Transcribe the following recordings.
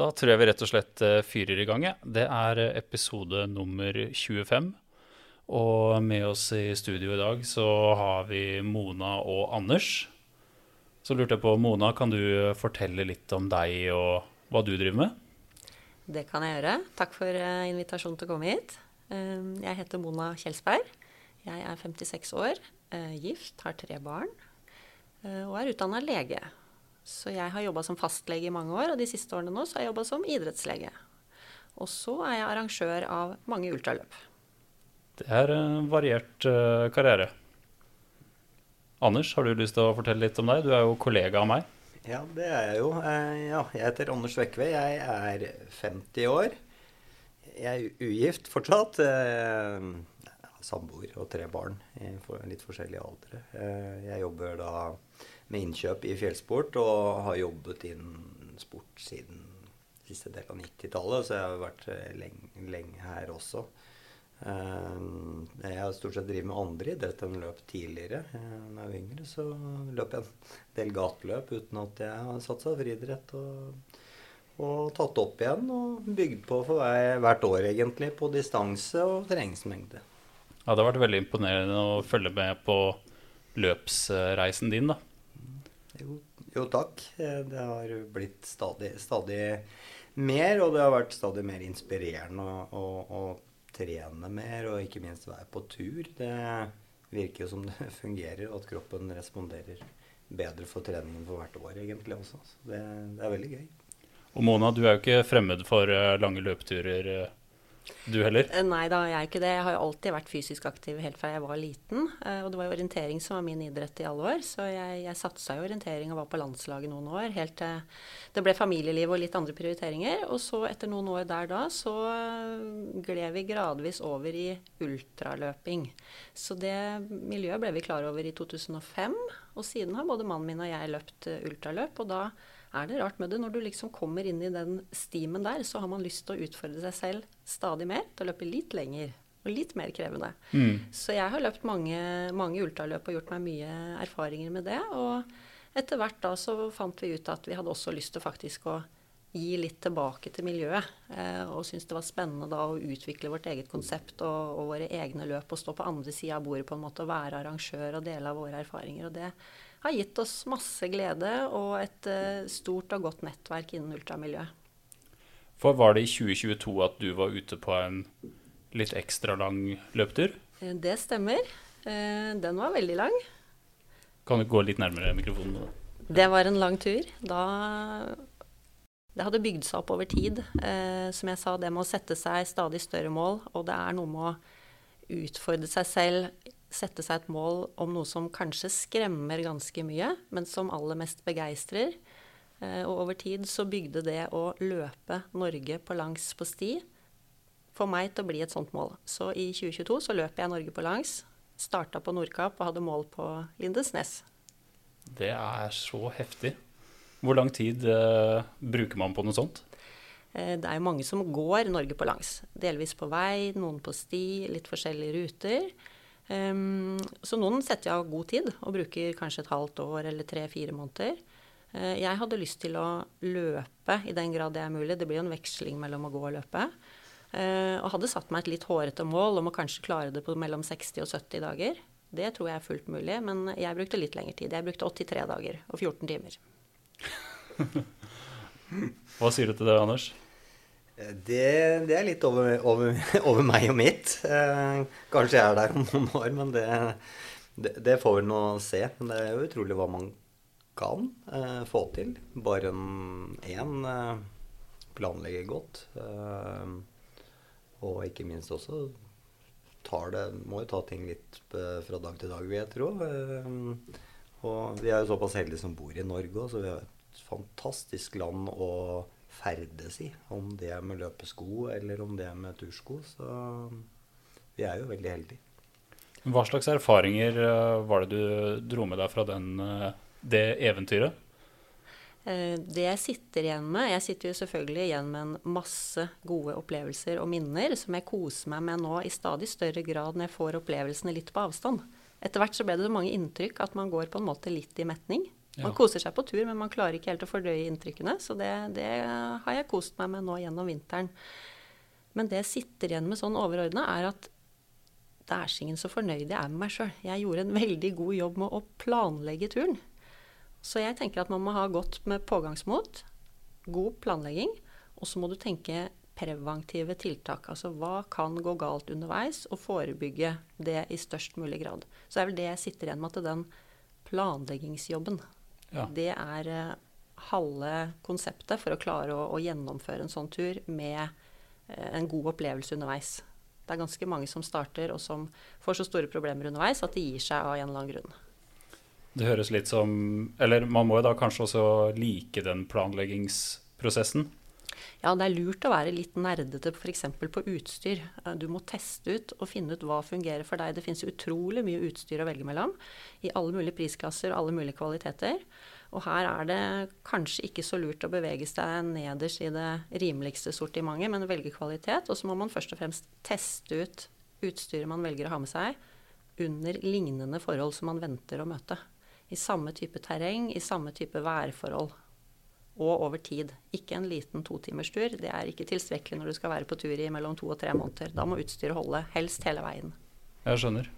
Da tror jeg vi rett og slett eh, fyrer i gang. Det er eh, episode nummer 25. Og med oss i studio i dag så har vi Mona og Anders. Så lurte jeg på, Mona, kan du fortelle litt om deg og hva du driver med? Det kan jeg gjøre. Takk for eh, invitasjonen til å komme hit. Jeg heter Mona Kjelsberg. Jeg er 56 år, gift, har tre barn og er utdanna lege. Så jeg har jobba som fastlege i mange år, og de siste årene nå så har jeg jobba som idrettslege. Og så er jeg arrangør av mange ultraløp. Det er en variert uh, karriere. Anders, har du lyst til å fortelle litt om deg? Du er jo kollega av meg. Ja, det er jeg jo. Uh, ja, jeg heter Anders Vekve. Jeg er 50 år. Jeg er ugift fortsatt. Uh, samboer og tre barn i litt forskjellige aldre. Jeg jobber da med innkjøp i fjellsport, og har jobbet innen sport siden siste del av 90-tallet, så jeg har vært eh, lenge, lenge her også. Eh, jeg har stort sett drevet med andre idretter enn løp tidligere. Da jeg var yngre, så løp jeg en del gateløp uten at jeg har satsa friidrett. Og, og tatt opp igjen og bygd på for hvert år, egentlig, på distanse og terrengsmengde. Ja, det har vært veldig imponerende å følge med på løpsreisen din, da. Jo, jo, takk. Eh, det har blitt stadig, stadig, mer, og det har vært stadig mer inspirerende å, å, å trene mer, og ikke minst være på tur. Det virker jo som det fungerer, og at kroppen responderer bedre for treningen for hvert år, egentlig også. Så det, det er veldig gøy. Og Mona, du er jo ikke fremmed for eh, lange løpeturer eh, du heller? Eh, nei da, jeg er ikke det. Jeg har jo alltid vært fysisk aktiv helt fra jeg var liten. Eh, og det var jo orientering som var min idrett i alle år. Så jeg, jeg satsa i orientering og var på landslaget noen år. Helt til det ble familieliv og litt andre prioriteringer. Og så etter noen år der da, så gled vi gradvis over i ultraløping. Så det miljøet ble vi klar over i 2005. Og siden har både mannen min og jeg løpt eh, ultraløp. og da er det rart med det. Når du liksom kommer inn i den stimen der, så har man lyst til å utfordre seg selv stadig mer til å løpe litt lenger og litt mer krevende. Mm. Så jeg har løpt mange, mange ultraløp og gjort meg mye erfaringer med det. Og etter hvert da så fant vi ut at vi hadde også lyst til faktisk å gi litt tilbake til miljøet. Eh, og syntes det var spennende da å utvikle vårt eget konsept og, og våre egne løp. Og stå på andre sida av bordet på en måte og være arrangør og dele av våre erfaringer. Og det har gitt oss masse glede og et uh, stort og godt nettverk innen ultramiljøet. For var det i 2022 at du var ute på en litt ekstra lang løpetur? Eh, det stemmer. Uh, den var veldig lang. Kan du gå litt nærmere mikrofonen? Det var en lang tur. Da Det hadde bygd seg opp over tid. Eh, som jeg sa, det med å sette seg stadig større mål, og det er noe med å utfordre seg selv sette seg et mål om noe som kanskje skremmer ganske mye, men som aller mest begeistrer. Eh, og over tid så bygde det å løpe Norge på langs på sti for meg til å bli et sånt mål. Så i 2022 så løp jeg Norge på langs. Starta på Nordkapp og hadde mål på Lindesnes. Det er så heftig. Hvor lang tid eh, bruker man på noe sånt? Eh, det er jo mange som går Norge på langs. Delvis på vei, noen på sti, litt forskjellige ruter. Um, så noen setter jeg av god tid og bruker kanskje et halvt år eller tre-fire måneder. Uh, jeg hadde lyst til å løpe i den grad det er mulig. Det blir jo en veksling mellom å gå og løpe. Uh, og hadde satt meg et litt hårete mål om å kanskje klare det på mellom 60 og 70 dager. Det tror jeg er fullt mulig, men jeg brukte litt lengre tid. Jeg brukte 83 dager og 14 timer. Hva sier du til det, Anders? Det, det, er litt over, over, over, meg og mitt. Eh, kanskje jeg er der om noen år, men det, det, det får vi nå se. Men det er jo utrolig hva man kan eh, få til. Bare én eh, planlegger godt. Eh, og ikke minst også tar det Må jo ta ting litt eh, fra dag til dag, vil jeg tro. Eh, og vi er jo såpass heldige som bor i Norge òg, så vi har et fantastisk land. og ferdes i. Om det er med løpesko eller om det er med tursko. Så vi er jo veldig heldige. Hva slags erfaringer eh, var det du dro med deg fra den, eh, det eventyret? Eh, det jeg sitter igjen med Jeg sitter jo selvfølgelig igjen med en masse gode opplevelser og minner som jeg koser meg med nå i stadig større grad når jeg får opplevelsene litt på avstand. Etter hvert så ble det så mange inntrykk at man går på en måte litt i metning. Man koser seg på tur, men man klarer ikke helt å fordøye inntrykkene. Så det, det har jeg kost meg med nå gjennom vinteren. Men det jeg sitter igjen med sånn overordna, er at det er ingen så fornøyd jeg er med meg sjøl. Jeg gjorde en veldig god jobb med å planlegge turen. Så jeg tenker at man må ha godt med pågangsmot, god planlegging, og så må du tenke preventive tiltak. Altså hva kan gå galt underveis, og forebygge det i størst mulig grad. Så det er vel det jeg sitter igjen med, at den planleggingsjobben, ja. det er uh, halve konseptet for å klare å, å gjennomføre en sånn tur med uh, en god opplevelse underveis. Det er ganske mange som starter, og som får så store problemer underveis at de gir seg av en eller annen grunn. Det høres litt som Eller man må jo da kanskje også like den planleggingsprosessen? Ja, det er lurt å være litt nerdete f.eks. på utstyr. Eh, du må teste ut og finne ut hva fungerer for deg. Det finnes utrolig mye utstyr å velge mellom i alle mulige prisklasser og alle mulige kvaliteter. Og her er det kanskje ikke så lurt å bevege seg nederst i det rimeligste sortimentet, men velge kvalitet. Og så må man først og fremst teste ut utstyret man velger å ha med seg, under lignende forhold som man venter å møte. I samme type terreng, i samme type værforhold og over tid. Ikke en liten totimerstur. Det er ikke tilstrekkelig når du skal være på tur i mellom to og tre måneder. Da må utstyret holde, helst hele veien. Jeg skjønner.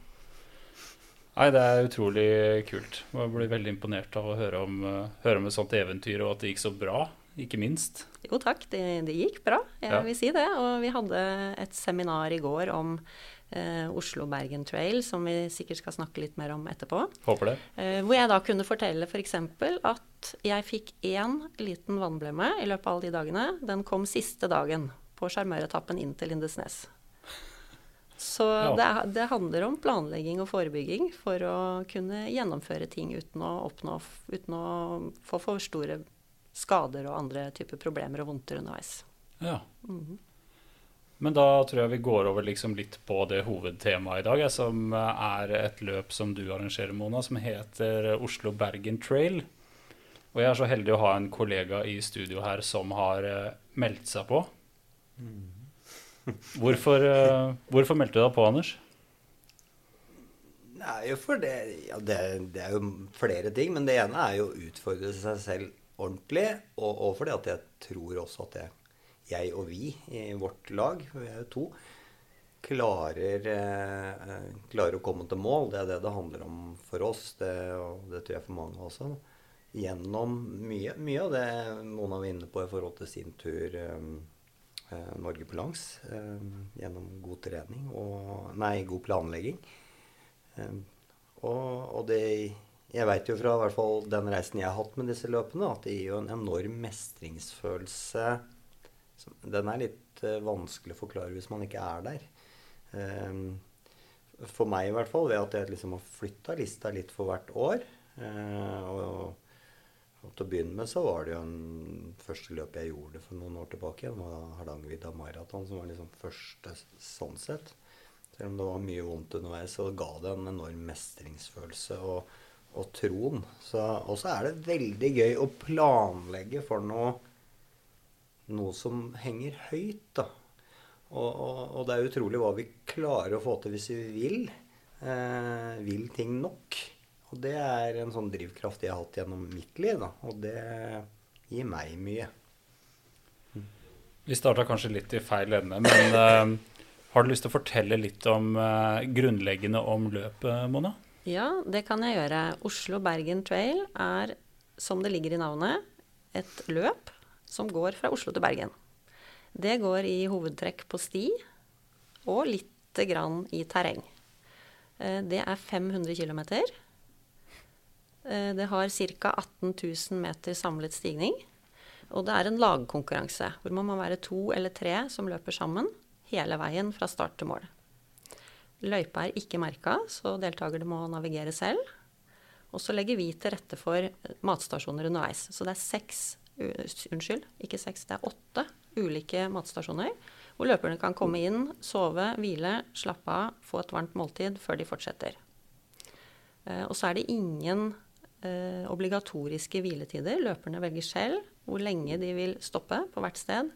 Nei, det er utrolig kult. Jeg blir veldig imponert av å høre om, uh, høre om et sånt eventyr, og at det gikk så bra, ikke minst. Jo takk, det, det gikk bra. Jeg ja. vil si det. Og vi hadde et seminar i går om eh, Oslo-Bergen Trail, som vi sikkert skal snakke litt mer om etterpå. Håper det. Eh, hvor jeg da kunne fortelle f.eks. For at jeg fikk én liten vannblemme i løpet av alle de dagene. Den kom siste dagen på sjarmøretappen inn til Lindesnes. Så ja. det, det, handler om planlegging og forebygging for å kunne gjennomføre ting uten å, oppnå, uten å få for store skader og andre typer problemer og vondter underveis. Ja. Mm -hmm. Men da tror jeg vi går over liksom litt på det hovedtemaet i dag, som er et løp som du arrangerer, Mona, som heter Oslo-Bergen Trail. Og jeg er så heldig å ha en kollega i studio her som har uh, meldt seg på. Hvorfor, uh, hvorfor, meldte du deg på, Anders? Er for det, ja, det, det, er jo flere ting. Men det ene er jo å utfordre seg selv ordentlig. Og, og fordi at jeg tror også at jeg jeg og vi i vårt lag, vi er jo to, klarer, eh, klarer, å komme til mål. Det er det det handler om for oss, det, og det tror jeg for mange også. Gjennom mye, mye av det Mona var inne på i forhold til sin tur eh, eh Norge på langs. Eh, gjennom god trening og Nei, god planlegging. Eh, og, og det jeg veit jo fra hvert fall den reisen jeg har hatt med disse løpene, at det gir jo en enorm mestringsfølelse den er litt uh, vanskelig å forklare hvis man ikke er der. Um, for meg i hvert fall, ved at jeg liksom har flytta lista litt for hvert år. Og, og, til å begynne med så var det jo en første løp jeg gjorde for noen år tilbake. Det var Hardangervidda Maraton som var liksom første sånn sett. Selv om det var mye vondt underveis, så ga det en enorm mestringsfølelse og, og troen. Og så er det veldig gøy å planlegge for noe noe som henger høyt. da. Og, og, og, det er utrolig hva vi klarer å få til hvis vi vil. Eh, vil ting nok. Og det er en sånn drivkraft jeg har hatt gjennom mitt liv. da. Og det gir meg mye. Vi starta kanskje litt i feil ende, men uh, har du lyst til å fortelle litt om uh, grunnleggende om løpet, Mona? Ja, det kan jeg gjøre. Oslo-Bergen Trail er, som det ligger i navnet, et løp som går fra Oslo til Bergen. Det går i hovedtrekk på sti og lite grann i terreng. Eh, det er 500 km. Eh, det har ca. 18 000 meter samlet stigning. Og det er en lagkonkurranse hvor man må være to eller tre som løper sammen hele veien fra start til mål. Løypa er ikke merka, så deltakerne må navigere selv. Og så legger vi til rette for matstasjoner underveis. Så det er seks Unnskyld, ikke seks, det er åtte ulike matstasjoner. Hvor løperne kan komme inn, sove, hvile, slappe av, få et varmt måltid før de fortsetter. Eh, og så er det ingen eh, obligatoriske hviletider. Løperne velger selv hvor lenge de vil stoppe på hvert sted.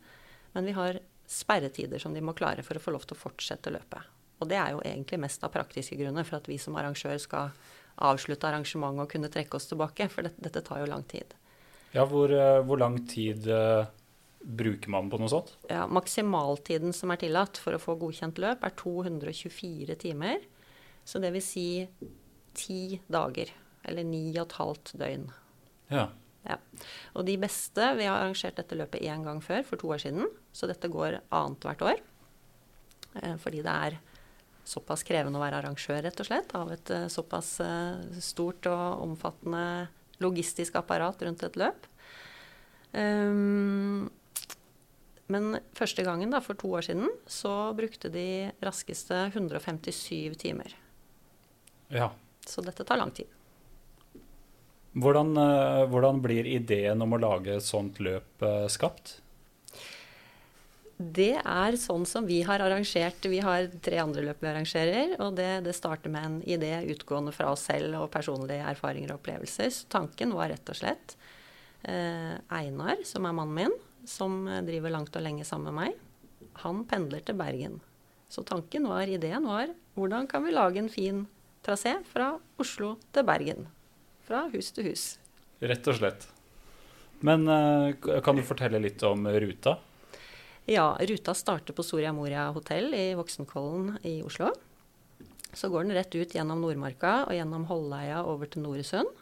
Men vi har sperretider som de må klare for å få lov til å fortsette løpet. Og det er jo egentlig mest av praktiske grunner for at vi som arrangør skal avslutte arrangementet og kunne trekke oss tilbake. For dette, dette tar jo lang tid. Ja, hvor, eh, hvor lang tid uh, bruker man på noe sånt? Ja, Maksimaltiden som er tillatt for å få godkjent løp, er 224 timer. Så det vil si ti dager. Eller ni og et halvt døgn. Ja. ja. Og de beste Vi har arrangert dette løpet én gang før, for to år siden. Så dette går annethvert år. Eh, fordi det er såpass krevende å være arrangør, rett og slett, av et eh, såpass eh, stort og omfattende logistisk apparat rundt et løp. Um, men første gangen, da, for to år siden, så brukte de raskeste 157 timer. Ja. Så dette tar lang tid. Hvordan, hvordan blir ideen om å lage et sånt løp skapt? Det er sånn som vi har arrangert. Vi har tre andre løp vi arrangerer. Og det, det, starter med en idé utgående fra oss selv og personlige erfaringer og opplevelser. Så tanken var rett og slett eh, Einar, som er mannen min, som driver langt og lenge sammen med meg, han pendler til Bergen. Så tanken var, ideen var hvordan kan vi lage en fin trasé fra Oslo til Bergen? Fra hus til hus. Rett og slett. Men eh, kan du fortelle litt om ruta? Ja, ruta starter på Soria Moria hotell i Voksenkollen i Oslo. Så går den rett ut gjennom Nordmarka og gjennom Holleia over til Noresund.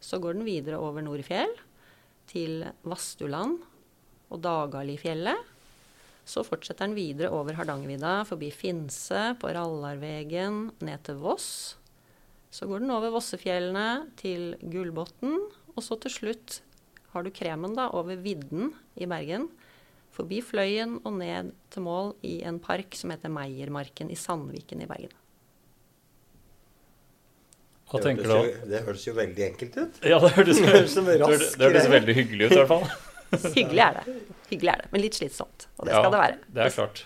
Så går den videre over Nordfjell til Vastuland og Dagalifjellet. Så fortsetter den videre over Hardangervidda, forbi Finse, på Rallarvegen, ned til Voss. Så går den over Vossefjellene til Gullbotn, og så til slutt har du kremen da over vidden i Bergen forbi Fløyen og ned til mål i en park som heter Meiermarken i Sandviken i Bergen. Hva det tenker du? Jo, det høres jo veldig enkelt ut. Ja, det hørtes, det hørtes veldig hyggelig ut i hvert fall. hyggelig er det. Hyggelig er det, Men litt slitsomt. Og det skal det være. Det er klart.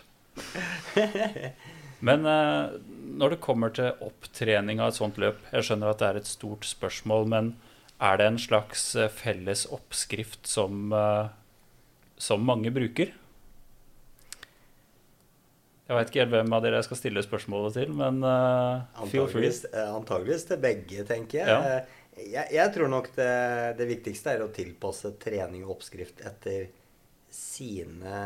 Men eh, når det kommer til opptrening av et sånt løp Jeg skjønner at det er et stort spørsmål, men er det en slags eh, felles oppskrift som eh, som mange bruker. Jeg veit ikke helt hvem av dere jeg skal stille spørsmålet til, men uh, feel free. Eh, antageligvis til begge, tenker jeg. Ja. Eh, jeg. jeg. tror nok det, det, viktigste er å tilpasse trening og oppskrift etter sine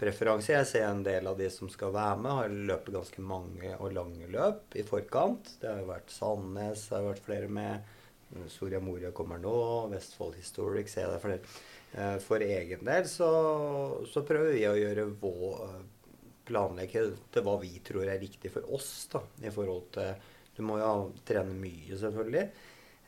preferanser. Jeg ser en del av de som skal være med, har løpet ganske mange og lange løp i forkant. Det har jo vært Sandnes, det har vært flere med. Soria Moria kommer nå, Vestfold Historic ser jeg det flere. Eh, for egen del så, så, prøver vi å gjøre vår planlegge til hva vi tror er riktig for oss. da, i forhold til Du må jo trene mye, selvfølgelig.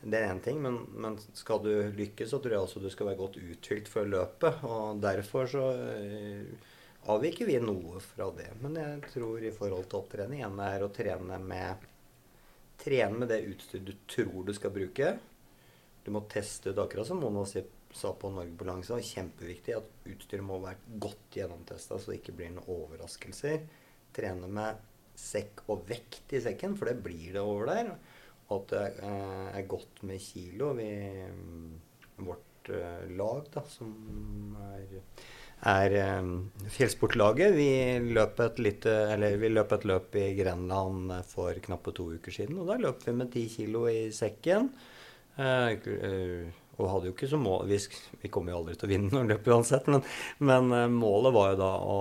Det er én ting, men, men, skal du lykkes, så tror jeg også du skal være godt uthvilt før løpet. Og derfor så uh, avviker vi noe fra det. Men jeg tror i forhold til opptrening en er å trene med Trene med det utstyret du tror du skal bruke. Du må teste ut akkurat som Mona sier sa på Norge Balanse, var kjempeviktig at utstyret må være godt gjennomtesta, så det ikke blir noen overraskelser. Trene med sekk og vekt i sekken, for det blir det over der. Og at det eh, er godt med kilo. Vi, mm, vårt uh, lag, da, som er, er um, fjellsportlaget, vi løp, et lite, eller, vi løp et løp i Grenland for knappe to uker siden. Og da løp vi med ti kilo i sekken. Uh, og hadde jo ikke som mål Vi, vi kommer jo aldri til å vinne noe løp uansett, men, men, eh, målet var jo da å,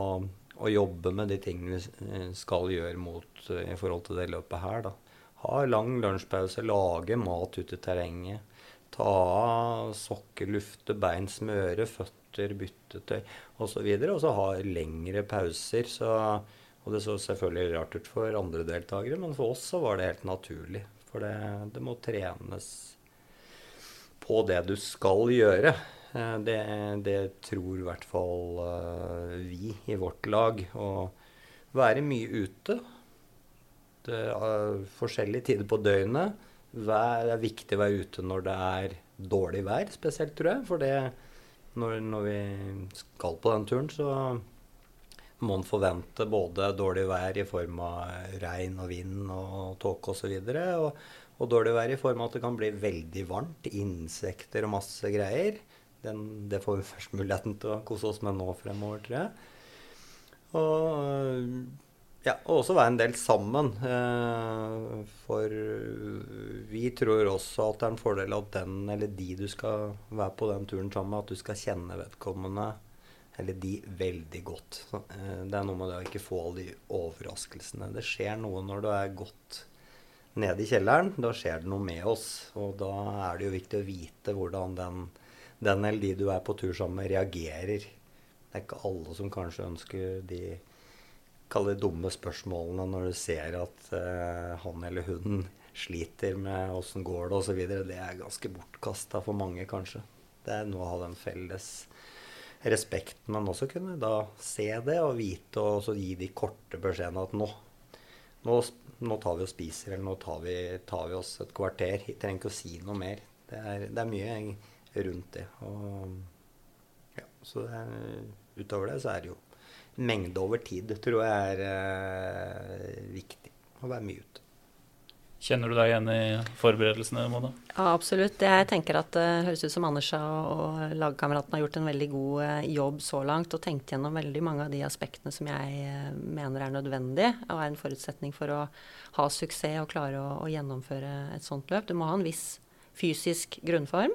å, jobbe med de tingene vi eh, skal gjøre mot, eh, i forhold til det løpet her. da. Ha lang lunsjpause, lage mat ute i terrenget. Ta av sokker, lufte bein, smøre føtter, byttetøy osv. Og så ha lengre pauser. Så, og det så selvfølgelig rart ut for andre deltakere, men for oss så var det helt naturlig. For det, det må trenes på det du skal gjøre. Eh, det, det tror i hvert fall eh, vi i vårt lag. Å være mye ute. Det er forskjellige tider på døgnet. Det er viktig å være ute når det er dårlig vær, spesielt, tror jeg. For det, når, når vi skal på den turen, så må en forvente både dårlig vær i form av regn og vind og tåke osv. Og, så og, og dårlig vær i form av at det kan bli veldig varmt, insekter og masse greier. Den, det får vi først muligheten til å kose oss med nå fremover, tror jeg. Og Ja, og også være en del sammen. Eh, for vi tror også at det er en fordel at den eller de du skal være på den turen sammen med, at du skal kjenne vedkommende eller de veldig godt. Eh, det er noe med det å ikke få alle de overraskelsene. Det skjer noe når du er godt nede i kjelleren. Da skjer det noe med oss. Og da er det jo viktig å vite hvordan den, den eller de du er på tur sammen med, reagerer. Det er ikke alle som kanskje ønsker de kalle dumme spørsmålene når du ser at eh, han eller hun sliter med åssen går det osv. Det er ganske bortkasta for mange, kanskje. Det er noe å ha den felles respekten, men også kunne da se det og vite og så gi de korte beskjedene at nå, nå, nå tar vi og spiser, eller nå tar vi, tar vi, oss et kvarter. Jeg trenger ikke å si noe mer. Det er, det er mye rundt det. Og, ja, så det er, utover det så er det jo mengde over tid, tror jeg er eh, viktig. Å være mye ute. Kjenner du deg igjen i forberedelsene, Mona? Ja, absolutt. Jeg tenker at det høres ut som Anders og lagkameratene har gjort en veldig god eh, jobb så langt og tenkt gjennom veldig mange av de aspektene som jeg eh, mener er nødvendig og er en forutsetning for å ha suksess og klare å, å gjennomføre et sånt løp. Du må ha en viss fysisk grunnform.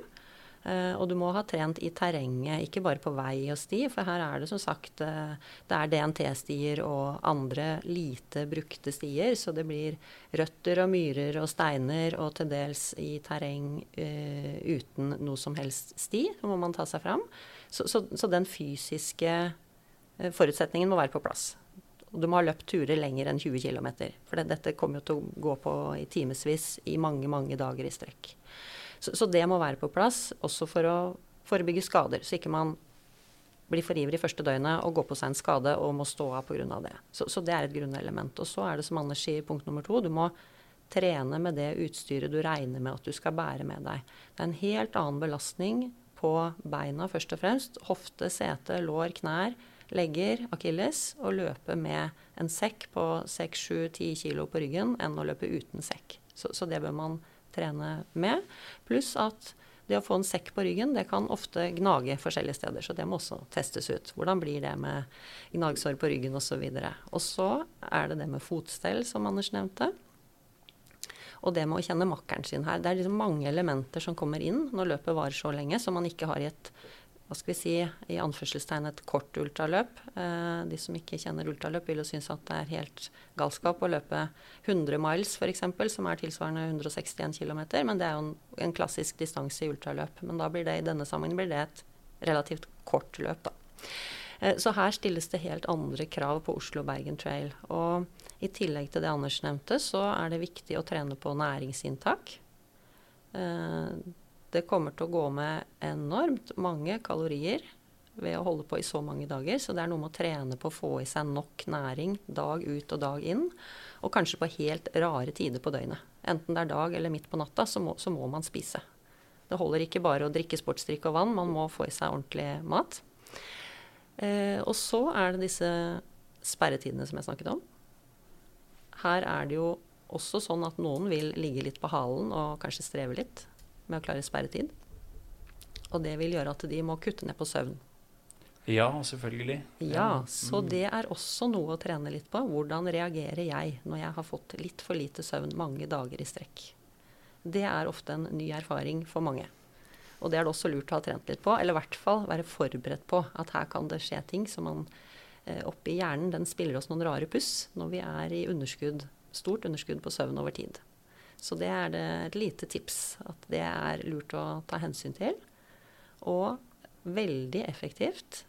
Uh, og du må ha trent i terrenget, ikke bare på vei og sti. For her er det som sagt uh, det er DNT-stier og andre lite brukte stier. Så det blir røtter og myrer og steiner og til dels i terreng uh, uten noe som helst sti. Så må man ta seg fram. Så, så, så den fysiske forutsetningen må være på plass. Og du må ha løpt turer lenger enn 20 km. For det, dette kommer jo til å gå på i timevis i mange, mange dager i strekk. Så, så, det må være på plass, også for å forebygge skader. Så ikke man blir for ivrig første døgnet og går på seg en skade og må stå av pga. det. Så, så, det er et grunnelement. Og så er det som Anders sier, punkt nummer to. Du må trene med det utstyret du regner med at du skal bære med deg. Det er en helt annen belastning på beina først og fremst. Hofte, sete, lår, knær, legger, akilles. Å løpe med en sekk på 6-7-10 kg på ryggen enn å løpe uten sekk. Så, så det bør man trene med. Pluss at det å få en sekk på ryggen det kan ofte gnage forskjellige steder, så det må også testes ut. Hvordan blir det med gnagsår på ryggen osv. Og så er det det med fotstell, som Anders nevnte. Og det med å kjenne makkeren sin her. Det er liksom mange elementer som kommer inn når løpet varer så lenge, som man ikke har i et hva skal vi si, i anførselstegn et kort ultraløp. Eh, de som ikke kjenner ultraløp, vil jo synes at det er helt galskap å løpe 100 miles f.eks., som er tilsvarende 161 km. Men det er jo en, en, klassisk distanse i ultraløp. Men da blir det i denne sammenhengen blir det et relativt kort løp, da. Eh, så her stilles det helt andre krav på Oslo-Bergen Trail. Og i tillegg til det Anders nevnte, så er det viktig å trene på næringsinntak. Eh, det kommer til å gå med enormt mange kalorier ved å holde på i så mange dager. Så det er noe med å trene på å få i seg nok næring dag ut og dag inn. Og kanskje på helt rare tider på døgnet. Enten det er dag eller midt på natta, så må, så må man spise. Det holder ikke bare å drikke sportsdrikk og vann, man må få i seg ordentlig mat. Eh, og så er det disse sperretidene som jeg snakket om. Her er det jo også sånn at noen vil ligge litt på halen og kanskje streve litt med å klare sperretid. Og det vil gjøre at de må kutte ned på søvn. Ja, selvfølgelig. Ja, så mm. det er også noe å trene litt på. Hvordan reagerer jeg når jeg har fått litt for lite søvn mange dager i strekk? Det er ofte en ny erfaring for mange. Og det er det også lurt å ha trent litt på, eller i hvert fall være forberedt på at her kan det skje ting som man eh, oppi hjernen den spiller oss noen rare puss når vi er i underskudd, stort underskudd på søvn over tid. Så det er det et lite tips. At det er lurt å ta hensyn til. Og veldig effektivt.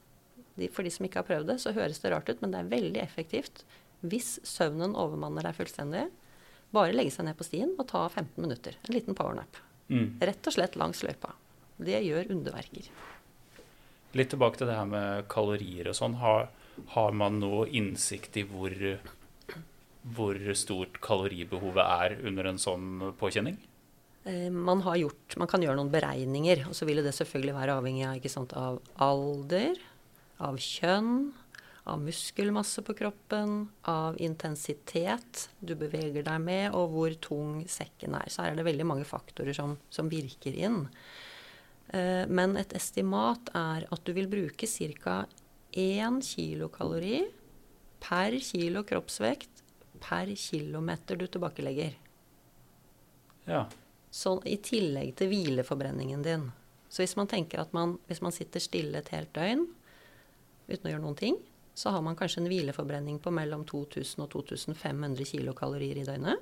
For de som ikke har prøvd det, så høres det rart ut, men det er veldig effektivt hvis søvnen overmanner deg fullstendig. Bare legge seg ned på stien og ta 15 minutter. En liten powernap. Mm. Rett og slett langs løypa. Det gjør underverker. Litt tilbake til det her med kalorier og sånn. Har, har man noe innsikt i hvor hvor stort kaloribehovet er under en sånn påkjenning? Eh, man, gjort, man, kan gjøre noen beregninger, og så vil det selvfølgelig være avhengig av, sant, av alder, av kjønn, av muskelmasse på kroppen, av intensitet du beveger deg med, og hvor tung sekken er. Så her er det veldig mange faktorer som, som virker inn. Eh, men et estimat er at du vil bruke ca. 1 kilokalori per kilo kroppsvekt per kilometer du tilbakelegger. Ja. Så i tillegg til hvileforbrenningen din. Så hvis man tenker at man, hvis man sitter stille et helt døgn uten å gjøre noen ting, så har man kanskje en hvileforbrenning på mellom 2000 og 2500 kilokalorier i døgnet.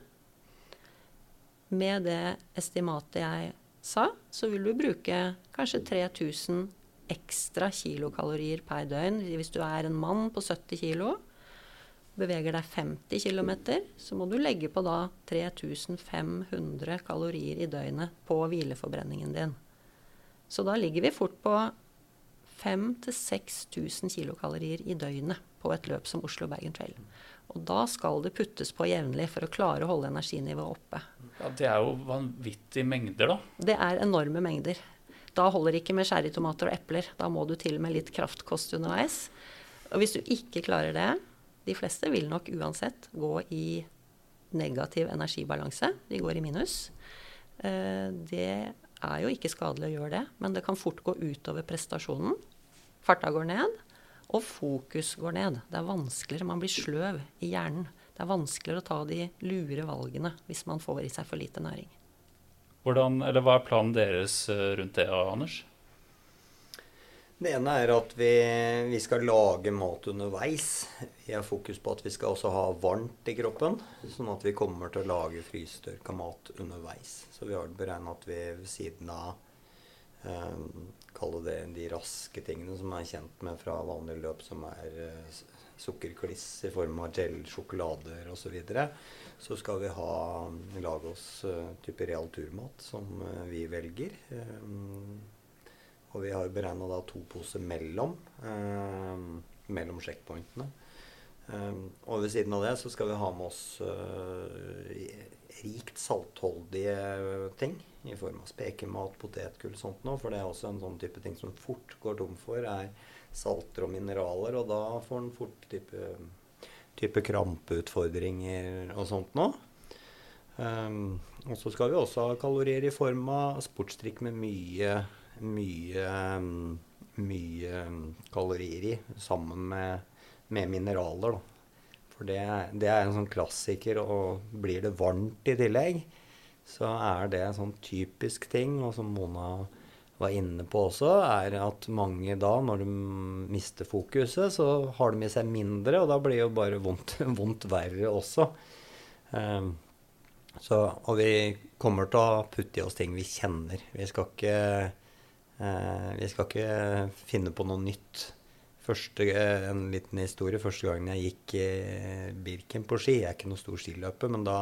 Med det estimatet jeg sa, så vil du bruke kanskje 3000 ekstra kilokalorier per døgn. Hvis du er en mann på 70 kilo, beveger deg 50 km, så må du legge på da 3500 kalorier i døgnet på hvileforbrenningen din. Så da ligger vi fort på 5000-6000 kilokalorier i døgnet på et løp som Oslo-Bergen Trail. Og da skal det puttes på jevnlig for å klare å holde energinivået oppe. ja. Det er jo vanvittige mengder, da. Det er enorme mengder. Da holder det ikke med sherrytomater og epler. Da må du til med litt kraftkost underveis. Og hvis du ikke klarer det De fleste vil nok uansett gå i negativ energibalanse. De går i minus. Eh, Det er jo ikke skadelig å gjøre det, men det kan fort gå utover prestasjonen. Farta går ned, og fokus går ned. Det er vanskeligere. Man blir sløv i hjernen. Det er vanskeligere å ta de lure valgene hvis man får i seg for lite næring. Hvordan, Hva er planen deres eh, rundt det, Anders? Det ene er at vi, vi skal lage mat underveis. Vi har fokus på at vi skal også ha varmt i kroppen. Sånn at vi kommer til å lage frysetørka mat underveis. Så vi har beregna at vi ved siden av eh, Kalle det de raske tingene som er kjent med fra vanlige løp, som er eh, sukkerkliss i form av gel, sjokolader osv. Så, videre, så skal vi ha, lage oss eh, type real turmat som eh, vi velger. Eh, og vi har beregna da to poser mellom, eh, mellom sjekkpointene. Eh, og ved siden av det så skal vi ha med oss eh, rikt saltholdige ting. I form av spekemat, potetgull sånt noe. For det er også en sånn type ting som fort går tom for, er salter og mineraler. Og da får en fort type, type krampeutfordringer og sånt noe. Um, og så skal vi også ha kalorier i form av sportsdrikk med mye mye, mye kalorier i, sammen med, med mineraler. Da. For det, det, er en sånn klassiker, og blir det varmt i tillegg, så er det en sånn typisk ting, og som Mona var inne på også, er at mange da, når de mister fokuset, så har de med seg mindre, og da blir det jo bare vondt, vondt verre også. Um, så, og vi kommer til å putte i oss ting vi kjenner. Vi skal ikke vi skal ikke finne på noe nytt. Første, eh, en liten historie. Første gangen jeg gikk i Birken på ski Jeg er ikke noe stor skiløper, men da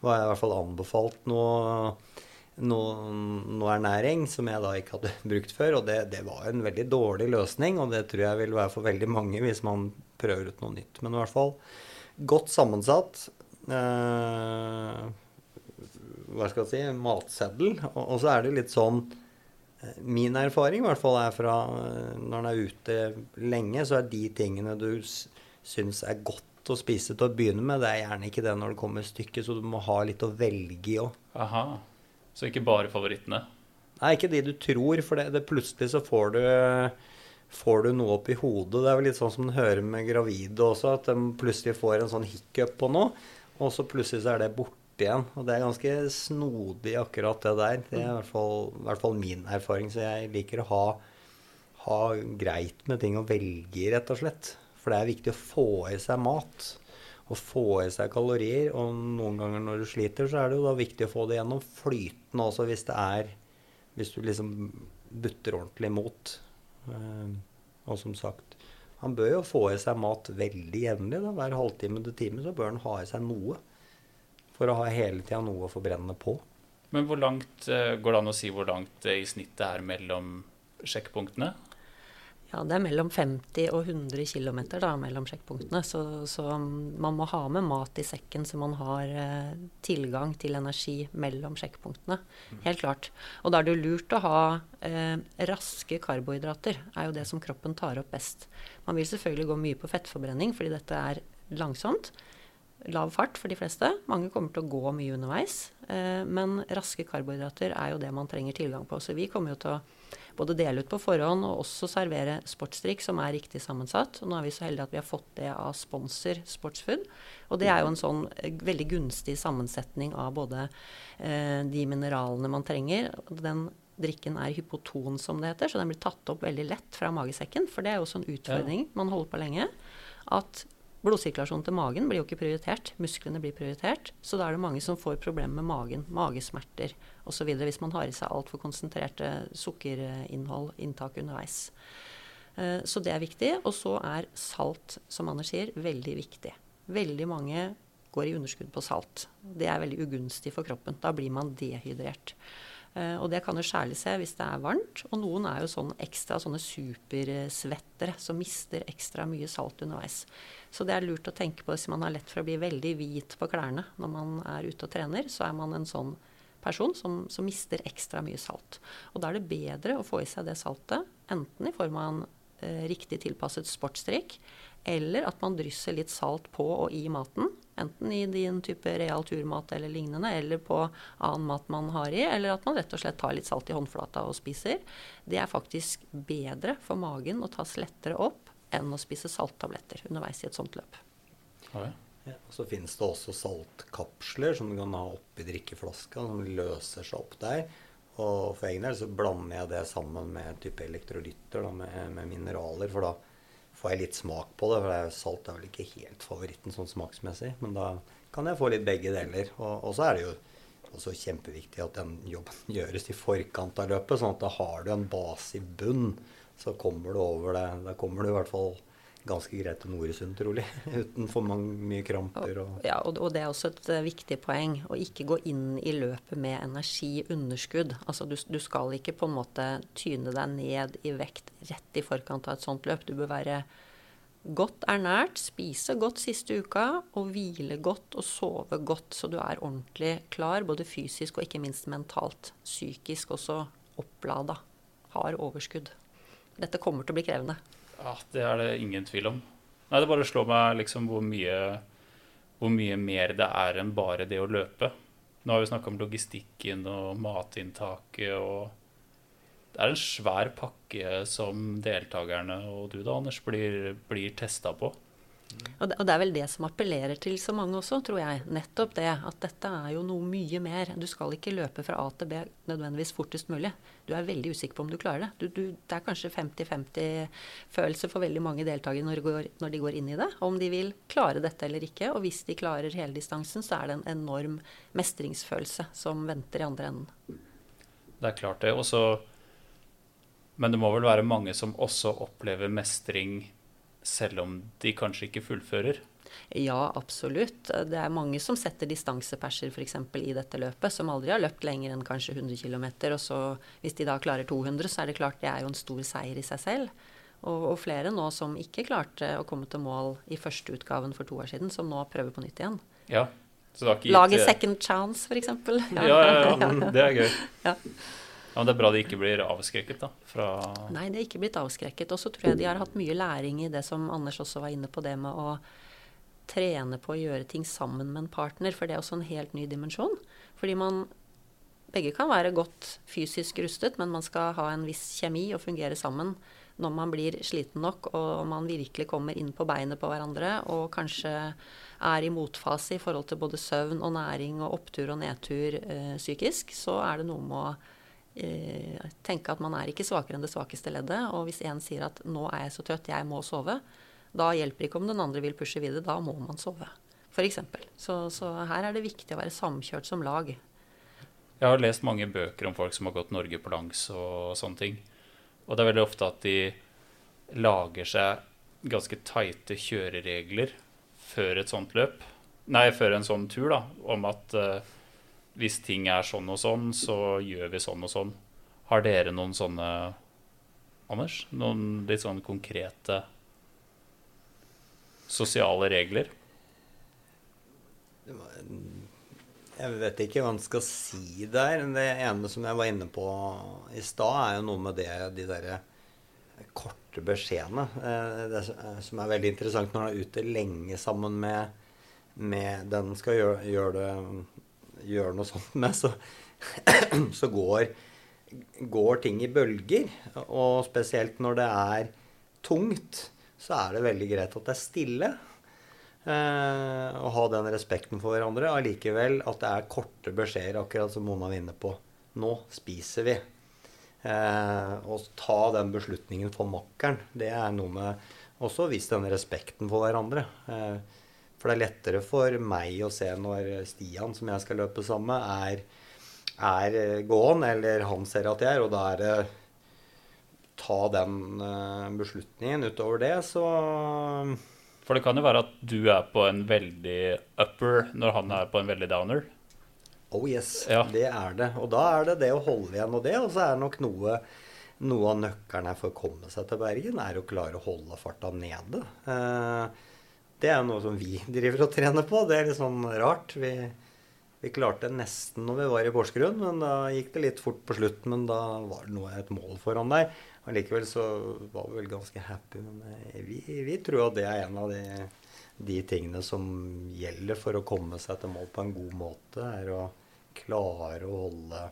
var jeg i hvert fall anbefalt noe, noe, noe ernæring som jeg da ikke hadde brukt før. Og det, det, var en veldig dårlig løsning, og det tror jeg vil være for veldig mange hvis man prøver ut noe nytt. Men i hvert fall godt sammensatt. Eh, hva skal jeg si matseddel. Og, og så er det litt sånn Min erfaring i hvert fall er fra eh, når en er ute lenge, så er de tingene du syns er godt å spise til å begynne med, det er gjerne ikke det når det kommer stykket, så du må ha litt å velge i òg. Aha. Så ikke bare favorittene? Nei, ikke de du tror, for det, det plutselig så får du, får du noe opp i hodet. Det er vel litt sånn som en hører med gravide også, at de plutselig får en sånn hiccup på noe, og så plutselig så er det borte igjen. Og det er ganske snodig, akkurat det der. Det er i hvert fall, i hvert fall min erfaring. Så jeg liker å ha, ha, greit med ting å velge i, rett og slett. For det er viktig å få i seg mat. Og få i seg kalorier. Og noen ganger når du sliter, så er det jo da viktig å få det gjennom flytende også, hvis det er Hvis du liksom butter ordentlig imot. Eh, og som sagt han bør jo få i seg mat veldig jevnlig. Hver halvtime til time så bør han ha i seg noe for å ha hele tida noe å forbrenne på. Men hvor langt eh, går det an å si hvor langt det i snittet er mellom sjekkpunktene? Ja, det er mellom 50 og 100 km mellom sjekkpunktene. Så, så, man må ha med mat i sekken så man har eh, tilgang til energi mellom sjekkpunktene. Mm. Helt klart. Og da er det lurt å ha eh, raske karbohydrater. er jo det som kroppen tar opp best. Man vil selvfølgelig gå mye på fettforbrenning fordi dette er langsomt. Lav fart for de fleste. Mange kommer til å gå mye underveis. Eh, men raske karbohydrater er jo det man trenger tilgang på. Så vi kommer jo til å både dele ut på forhånd og også servere sportsdrikk som er riktig sammensatt. Og nå er vi så heldige at vi har fått det av sponsor Sportsfood. Og det er jo en sånn eh, veldig gunstig sammensetning av både eh, de mineralene man trenger. Den drikken er hypoton, som det heter, så den blir tatt opp veldig lett fra magesekken. For det er jo også en utfordring man holder på lenge. At Blodsirkulasjonen til magen blir jo ikke prioritert. Musklene blir prioritert. Så da er det mange som får problemer med magen, magesmerter osv. hvis man har i seg altfor konsentrerte sukkerinnhold, inntak underveis. Eh, så det er viktig. Og så er salt, som Anders sier, veldig viktig. Veldig mange går i underskudd på salt. Det er veldig ugunstig for kroppen. Da blir man dehydrert. Uh, og det kan jo særlig se hvis det er varmt. Og noen er jo sånn ekstra sånne supersvettere som mister ekstra mye salt underveis. Så det er lurt å tenke på hvis man har lett for å bli veldig hvit på klærne når man er ute og trener, så er man en sånn person som, som mister ekstra mye salt. Og da er det bedre å få i seg det saltet, enten i form av en eh, riktig tilpasset sportsdrikk, eller at man drysser litt salt på og i maten. Enten i din type real turmat eller lignende, eller på annen mat man har i, eller at man rett og slett tar litt salt i håndflata og spiser. Det er faktisk bedre for magen å tas lettere opp enn å spise salttabletter underveis i et sånt løp. Ja, ja. så finnes det også saltkapsler som du kan ha oppi drikkeflaska, som løser seg opp der. Og for egen del så blander jeg det sammen med type elektrolytter, med, med, mineraler. For da får jeg litt smak på det. For det er, salt er vel ikke helt favoritten sånn smaksmessig. Men da kan jeg få litt begge deler. Og, og så er det jo også kjempeviktig at den jobben gjøres i forkant av løpet, sånn at da har du en base i bunn så kommer du over det. Da kommer du i hvert fall ganske greit til Noresund, trolig. Uten for mange, mye kramper. Og... Ja, og, og, det er også et uh, viktig poeng å ikke gå inn i løpet med energiunderskudd. Altså du, du, skal ikke på en måte tyne deg ned i vekt rett i forkant av et sånt løp. Du bør være godt ernært, spise godt siste uka og hvile godt og sove godt, så du er ordentlig klar både fysisk og ikke minst mentalt. Psykisk også opplada. Har overskudd dette kommer til å bli krevende. Ja, det er det ingen tvil om. Nei, Det bare slår meg liksom hvor mye, hvor mye mer det er enn bare det å løpe. Nå har vi snakka om logistikken og matinntaket og Det er en svær pakke som deltakerne og du da, Anders, blir, blir testa på. Og det, og det, er vel det som appellerer til så mange også, tror jeg. Nettopp det. At dette er jo noe mye mer. Du skal ikke løpe fra A til B nødvendigvis fortest mulig. Du er veldig usikker på om du klarer det. Du, du, det er kanskje 50-50 følelse for veldig mange deltakere når når de, går, inn i det. Om de vil klare dette eller ikke. Og hvis de klarer hele distansen, så er det en enorm mestringsfølelse som venter i andre enden. Det er klart det. Også, men det må vel være mange som også opplever mestring selv om de kanskje ikke fullfører? Ja, absolutt. Det er mange som setter distanseperser f.eks. i dette løpet, som aldri har løpt lenger enn kanskje 100 km. Og så hvis de da klarer 200, så er det klart det er jo en stor seier i seg selv. Og, og flere nå som ikke klarte å komme til mål i første utgaven for to år siden, som nå prøver på nytt igjen. Ja, så det har ikke Laget second chance, f.eks. Ja. Ja, ja, ja, det er gøy. ja. Ja, men Det er bra de ikke blir avskrekket, da? Fra Nei, det er ikke blitt avskrekket. Og så tror jeg de har hatt mye læring i det som Anders også var inne på, det med å trene på å gjøre ting sammen med en partner. For det er også en helt ny dimensjon. Fordi man begge kan være godt fysisk rustet, men man skal ha en viss kjemi og fungere sammen når man blir sliten nok og man virkelig kommer inn på beinet på hverandre og kanskje er i motfase i forhold til både søvn og næring og opptur og nedtur øh, psykisk, så er det noe med å tenke at man er ikke svakere enn det svakeste leddet. Og hvis én sier at 'nå er jeg så trøtt, jeg må sove', da hjelper ikke om den andre vil pushe videre. Da må man sove. F.eks. Så, så her er det viktig å være samkjørt som lag. Jeg har lest mange bøker om folk som har gått Norge på langs og sånne ting. Og det er veldig ofte at de lager seg ganske tighte kjøreregler før et sånt løp. Nei, før en sånn tur, da. Om at uh, hvis ting er sånn og sånn, så gjør vi sånn og sånn. Har dere noen sånne, Anders? Noen litt sånn konkrete sosiale regler? Jeg vet ikke hva en skal si der. Det ene som jeg var inne på i stad, er jo noe med det, de derre korte beskjedene. Eh, det som er veldig interessant når han er ute lenge sammen med med den skal gjøre, gjøre, det, gjøre noe sånt med, så, så går, går ting i bølger. Og spesielt når det er tungt, så er det veldig greit at det er stille. Eh, og ha den respekten for hverandre. Allikevel at det er korte beskjeder, akkurat som Mona var inne på. Nå spiser vi. Eh, og ta den beslutningen for makkeren. Det er noe med også vise den respekten for hverandre. Eh, for det er lettere for meg å se når Stian, som jeg skal løpe sammen med, er, er gåen, eller han ser at jeg er, og da er det ta den eh, beslutningen. Utover det, så For det kan jo være at du er på en veldig upper når han er på en veldig downer. Oh yes, Ja. det er det. Og da er det det å holde igjen og det. Og så er det nok noe, noe av nøkkelen her for å komme seg til Bergen, er å klare å holde farta nede. Eh, det er noe som vi driver og trener på. Det er litt sånn rart. Vi, vi klarte nesten når vi var i Porsgrunn, men da gikk det litt fort på slutten. Men da var det noe, et mål foran der. Allikevel så var vi vel ganske happy. Men eh, vi, vi tror at det er en av de, de tingene som gjelder for å komme seg til mål på en god måte, er å klare å holde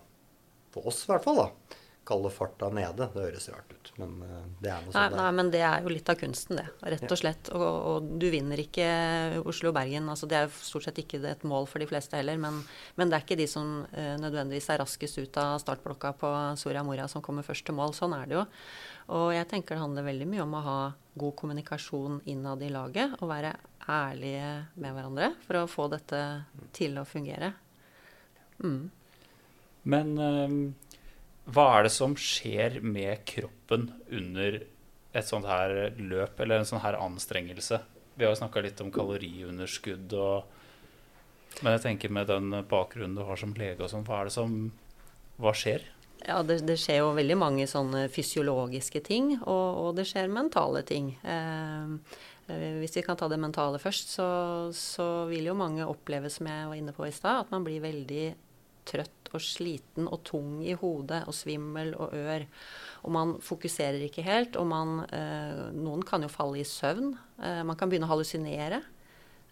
På oss i hvert fall, da. Kalle farta nede. Det høres rart ut, men eh, det er noe Nei, sånt. nei, men det er jo litt av kunsten, det. Rett og slett. Og, og du vinner ikke Oslo-Bergen. Altså, det er jo stort sett ikke et mål for de fleste heller. Men, men det er ikke de som eh, nødvendigvis er raskest ut av startblokka på Soria Moria som kommer først til mål. Sånn er det jo. Og jeg tenker det handler veldig mye om å ha god kommunikasjon innad i laget. Og være ærlige med hverandre for å få dette til å fungere. Mm. Men eh, hva er det som skjer med kroppen under et sånt her løp, eller en sånn her anstrengelse? Vi har jo snakka litt om kaloriunderskudd og Men jeg tenker med den bakgrunnen du har som lege og sånn, hva er det som Hva skjer? Ja, det, det skjer jo veldig mange sånne fysiologiske ting, og, og det skjer mentale ting. Eh, eh, hvis vi kan ta det mentale først, så, så vil jo mange oppleve, som jeg var inne på i stad, at man blir veldig trøtt og sliten og tung i hodet og svimmel og ør. Og man fokuserer ikke helt, og man eh, Noen kan jo falle i søvn. Eh, man kan begynne å hallusinere.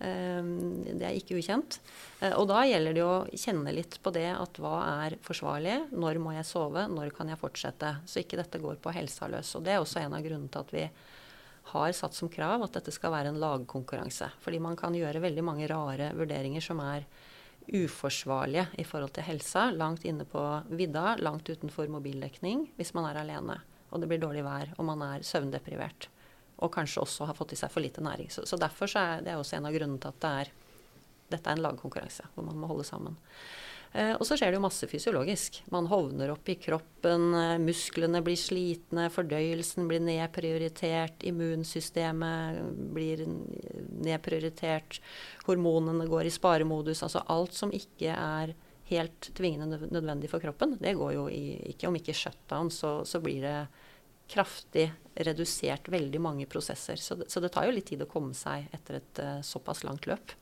Eh, Det er ikke ukjent. Eh, Og da gjelder det å kjenne litt på det at hva er forsvarlig, når må jeg sove, når kan jeg fortsette. Så ikke dette går på helsa løs. Og det er også en av grunnene til at vi har satt som krav at dette skal være en lagkonkurranse. Fordi man kan gjøre veldig mange rare vurderinger som er uforsvarlige i forhold til helsa. Langt inne på vidda, langt utenfor mobildekning hvis man er alene. Og det blir dårlig vær, og man er søvndeprivert. Og kanskje også har fått i seg for lite næring. Så, så derfor så er det også en av grunnene til at det er, dette er en lagkonkurranse hvor man må holde sammen. Eh, og så skjer det jo masse fysiologisk. Man hovner opp i kroppen, eh, musklene blir slitne, fordøyelsen blir nedprioritert, immunsystemet blir nedprioritert, hormonene går i sparemodus. Altså alt som ikke er helt tvingende nødvendig for kroppen, det går jo i ikke Om ikke shutdown, så, så blir det kraftig redusert veldig mange prosesser. Så det, så det tar jo litt tid å komme seg etter et uh, såpass langt løp.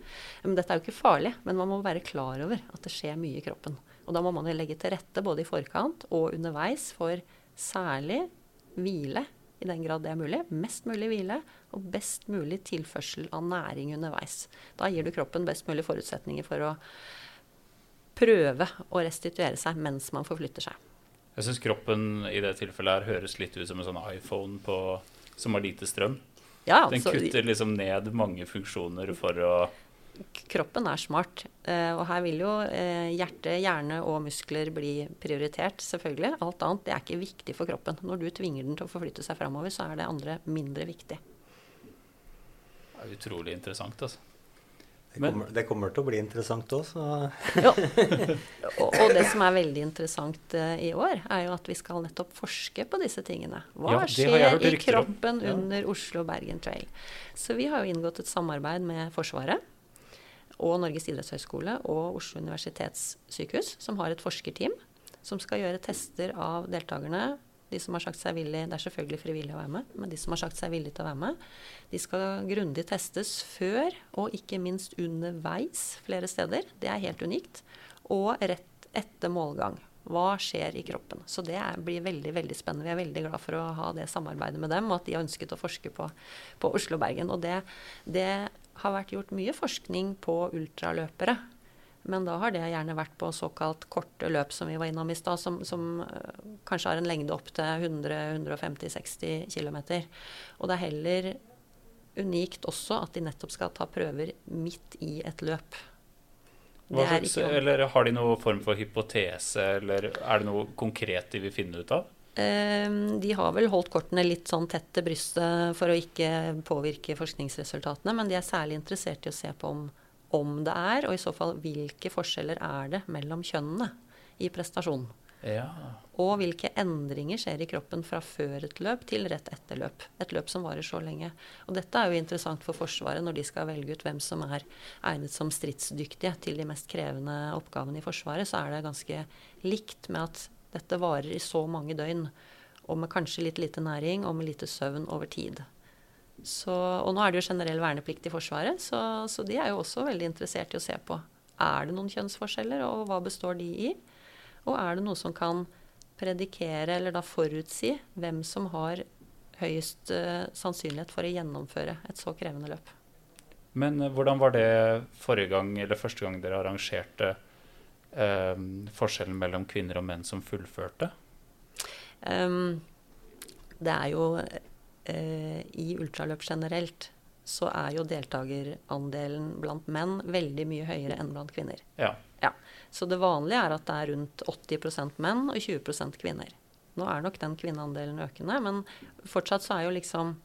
Men dette er jo ikke farlig, men man må være klar over at det skjer mye i kroppen. Og da må man legge til rette både i forkant og underveis for særlig hvile, i den grad det er mulig. Mest mulig hvile og best mulig tilførsel av næring underveis. Da gir du kroppen best mulig forutsetninger for å prøve å restituere seg mens man forflytter seg. Jeg syns kroppen i det tilfellet her høres litt ut som en sånn iPhone på, som har lite strøm. Ja, Den altså, kutter liksom ned mange funksjoner for å kroppen er smart. eh, og her vil jo eh, hjerte, hjerne og muskler bli prioritert, selvfølgelig. Alt annet det er ikke viktig for kroppen. Når du tvinger den til å forflytte seg framover, så er det andre mindre viktig. Det er utrolig interessant, altså. Det kommer, det kommer til å bli interessant òg, så Ja. Og, og det som er veldig interessant uh, i år, er jo at vi skal nettopp forske på disse tingene. Hva Ja, skjer i kroppen Ja. under Oslo-Bergen Trail? Så vi har jo inngått et samarbeid med Forsvaret og Norges idrettshøgskole og Oslo universitetssykehus, som har et forskerteam som skal gjøre tester av deltakerne. De som har sagt seg villig, Det er selvfølgelig frivillig å være med, men de som har sagt seg villig til å være med, de skal grundig testes før og ikke minst underveis flere steder. Det er helt unikt. Og rett etter målgang. Hva skjer i kroppen? Så det blir veldig veldig spennende. Vi er veldig glad for å ha det samarbeidet med dem, og at de har ønsket å forske på, på Oslo-Bergen. Og det, det har vært gjort mye forskning på ultraløpere. Men da har det gjerne vært på såkalt korte løp, som vi var innom i stad, som, som uh, kanskje har en lengde opp til 100-150-60 km. Og det er heller unikt også at de nettopp skal ta prøver midt i et løp. Slags, eller Har de noen form for hypotese, eller er det noe konkret de vil finne ut av? Ehm, de har vel holdt kortene litt sånn tett til brystet for å ikke påvirke forskningsresultatene, men de er særlig interessert i å se på om, om det er, og i så fall hvilke forskjeller er det mellom kjønnene i prestasjon. Ja. Og hvilke endringer skjer i kroppen fra før et løp til rett etter løp. Et løp som varer så lenge. Og dette er jo interessant for Forsvaret når de skal velge ut hvem som er egnet som stridsdyktige til de mest krevende oppgavene i Forsvaret. Så er det ganske likt med at dette varer i så mange døgn, og med kanskje litt lite næring og med lite søvn over tid. Så, og nå er det jo generell verneplikt i Forsvaret, så, så, de er jo også veldig interessert i å se på er det noen kjønnsforskjeller, og hva består de i. Og er det noe som kan predikere, eller da forutsi, hvem som har høyest uh, sannsynlighet for å gjennomføre et så krevende løp. Men uh, hvordan var det forrige gang, eller første gang dere arrangerte uh, forskjellen mellom kvinner og menn som fullførte? Um, det er jo I ultraløp generelt så er jo deltakerandelen blant menn veldig mye høyere enn blant kvinner. Ja. ja. Så det vanlige er at det er rundt 80% menn og 20% kvinner. Nå er nok den kvinneandelen økende, men fortsatt så er jo liksom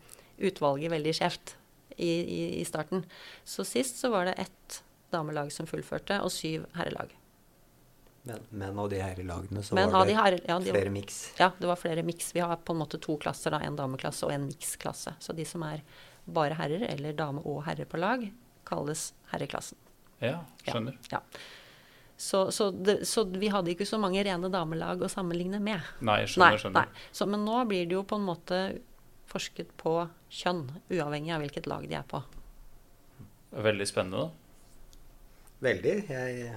utvalget veldig skjevt i, i, i starten. Så sist så var det ett damelag som fullførte, og syv herrelag. Men, men av de her lagene så men var det her, ja, de, flere miks? Ja, det var flere miks. Vi har på en måte to klasser, da, en dameklasse og en miksklasse. Så de som er bare herrer, eller dame og herre på lag, kalles herreklassen. Ja, skjønner. Ja. ja. Så, så, det, så, vi hadde ikke så mange rene damelag å sammenligne med. Nei, skjønner, skjønner. Nei. Så, men nå blir det jo på en måte forsket på kjønn, uavhengig av hvilket lag de er på. Veldig spennende, da. Veldig. Jeg,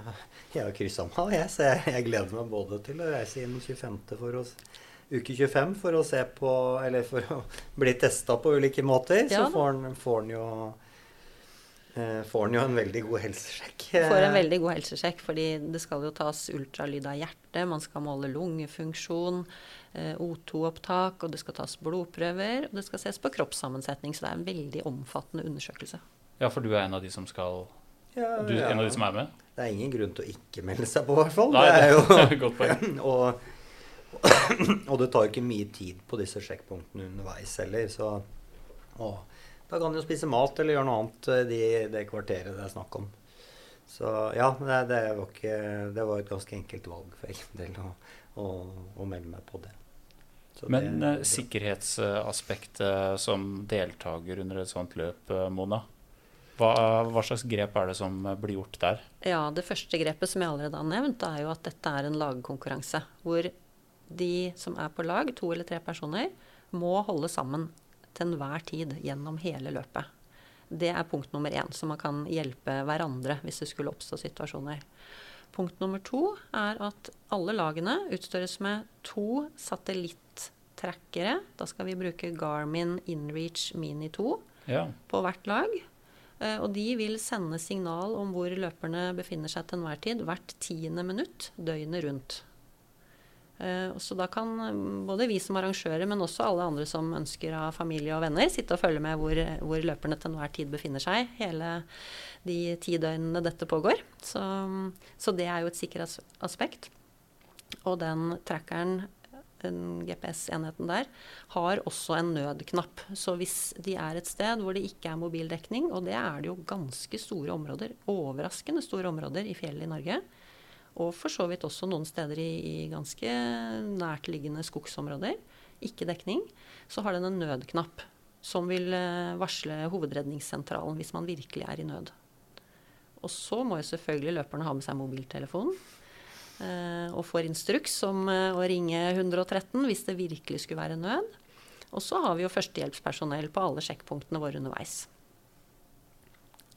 jeg har kryssa meg, jeg, så jeg, jeg, gleder meg både til å reise inn 25. for å uke 25 for å se på Eller for å bli testa på ulike måter. Ja. Så får han, får han jo eh, får han jo en veldig god helsesjekk. Får en veldig god helsesjekk, fordi det skal jo tas ultralyd av hjertet, man skal måle lungefunksjon, eh, O2-opptak, og det skal tas blodprøver, og det skal ses på kroppssammensetning. Så det er en veldig omfattende undersøkelse. Ja, for du er en av de som skal ja, du er en av de som er med? Det er ingen grunn til å ikke melde seg på, i hvert fall. Nei, det er jo godt poeng. og, og, det tar ikke mye tid på disse sjekkpunktene underveis heller. Så å, da kan du spise mat eller gjøre noe annet i de, det kvarteret det er snakk om. Så ja, det, det, var, ikke, det var, et ganske enkelt valg for egen del å, å, å melde meg på det. Så Men det, uh, sikkerhetsaspektet som deltaker under et sånt løp, uh, Mona? Hva, hva, slags grep er det som blir gjort der? Ja, Det første grepet som jeg allerede har nevnt, er jo at dette er en lagkonkurranse. Hvor de som er på lag, to eller tre personer, må holde sammen til enhver tid gjennom hele løpet. Det er punkt nummer én, så man kan hjelpe hverandre hvis det skulle oppstå situasjoner. Punkt nummer to er at alle lagene utstyres med to satellitttrackere. Da skal vi bruke Garmin Inreach Mini 2 ja. på hvert lag. Eh, og de vil sende signal om hvor løperne befinner seg til enhver tid hvert tiende minutt døgnet rundt. Eh, så da kan eh, både vi som arrangører, men også alle andre som ønsker av familie og venner, sitte og følge med hvor, hvor løperne til enhver tid befinner seg hele de ti døgnene dette pågår. Så, så det er jo et sikkerhetsaspekt. Og den trackeren GPS-enheten der, har også en nødknapp. Så hvis de er et sted hvor det ikke er mobildekning, og det er det jo ganske store områder, overraskende store områder i fjellet i Norge, og for så vidt også noen steder i, i ganske nærtliggende skogsområder, ikke dekning, så har den en nødknapp som vil eh, varsle hovedredningssentralen hvis man virkelig er i nød. Og så må jo selvfølgelig løperne ha med seg mobiltelefonen. Eh, og får instruks om eh, å ringe 113 hvis det virkelig skulle være nød. Og så har vi jo førstehjelpspersonell på alle sjekkpunktene våre underveis.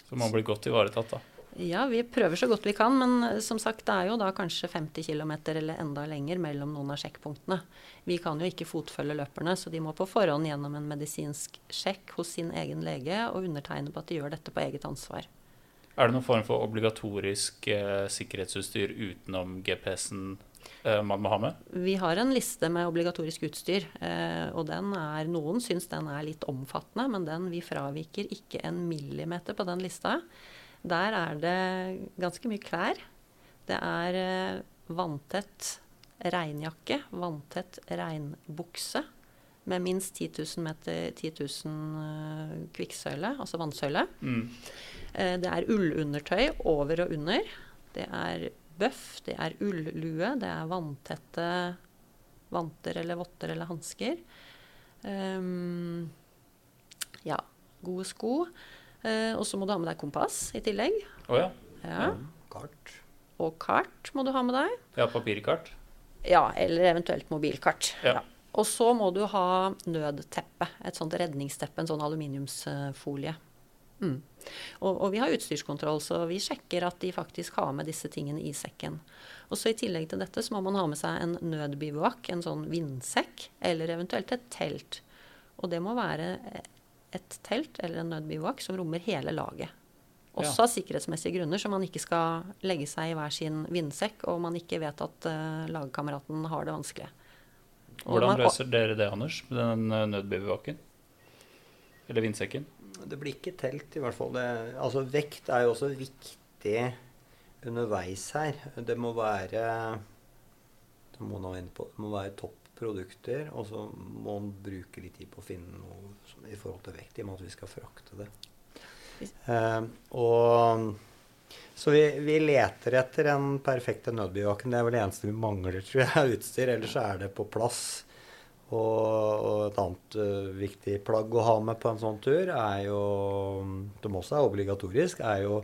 Så man blir godt ivaretatt, da? Ja, vi prøver så godt vi kan, men eh, som sagt, det er jo da kanskje 50 km eller enda lenger mellom noen av sjekkpunktene. Vi kan jo ikke fotfølge løperne, så de må på forhånd gjennom en medisinsk sjekk hos sin egen lege og undertegne på at de gjør dette på eget ansvar. Er det noen form for obligatorisk eh, sikkerhetsutstyr utenom GPS-en eh, man må ha med? Vi har en liste med obligatorisk utstyr, eh, og den er, noen syns den er litt omfattende, men den, vi fraviker ikke en millimeter på den lista. Der er det ganske mye klær. Det er eh, vanntett regnjakke, vanntett regnbukse med minst 10 000 meter 10 000 uh, kvikksøyle, altså vannsøyle. Mm. Eh, det er ullundertøy over og under. Det er bøff, det er ullue, det er vanntette vanter eller votter eller hansker. Um, ja, gode sko. Uh, og så må du ha med deg kompass i tillegg. Oh, ja. Ja. Kart. Og kart må du ha med deg. Ja, papirkart. Ja, eller eventuelt mobilkart. Ja. Og så må du ha nødteppe. Et sånt redningsteppe, en sånn aluminiumsfolie. Mm. Og, og vi har utstyrskontroll, så vi sjekker at de faktisk har med disse tingene i sekken. Og så I tillegg til dette så må man ha med seg en nødbivouak, en sånn vindsekk, eller eventuelt et telt. Og det må være et telt eller en nødbivouak som rommer hele laget. Også Ja. av sikkerhetsmessige grunner, så man ikke skal legge seg i hver sin vindsekk, og man ikke vet at uh, lagkameraten har det vanskelig. Og Hvordan løser dere det, Anders, med den eh, nødbivaken? Eller vindsekken? Det blir ikke telt, i hvert fall. Det, altså, vekt er jo også viktig underveis her. Det må være Det må, på, det må være topp produkter, og så må man bruke litt tid på å finne noe som, i forhold til vekt, i og med at vi skal frakte det. Uh, og så vi, vi leter etter den perfekte nødbivaken. Det er vel det eneste vi mangler, tror jeg, utstyr. Ellers er det på plass. Og, og et annet uh, viktig plagg å ha med på en sånn tur, er jo, som også er obligatorisk, er jo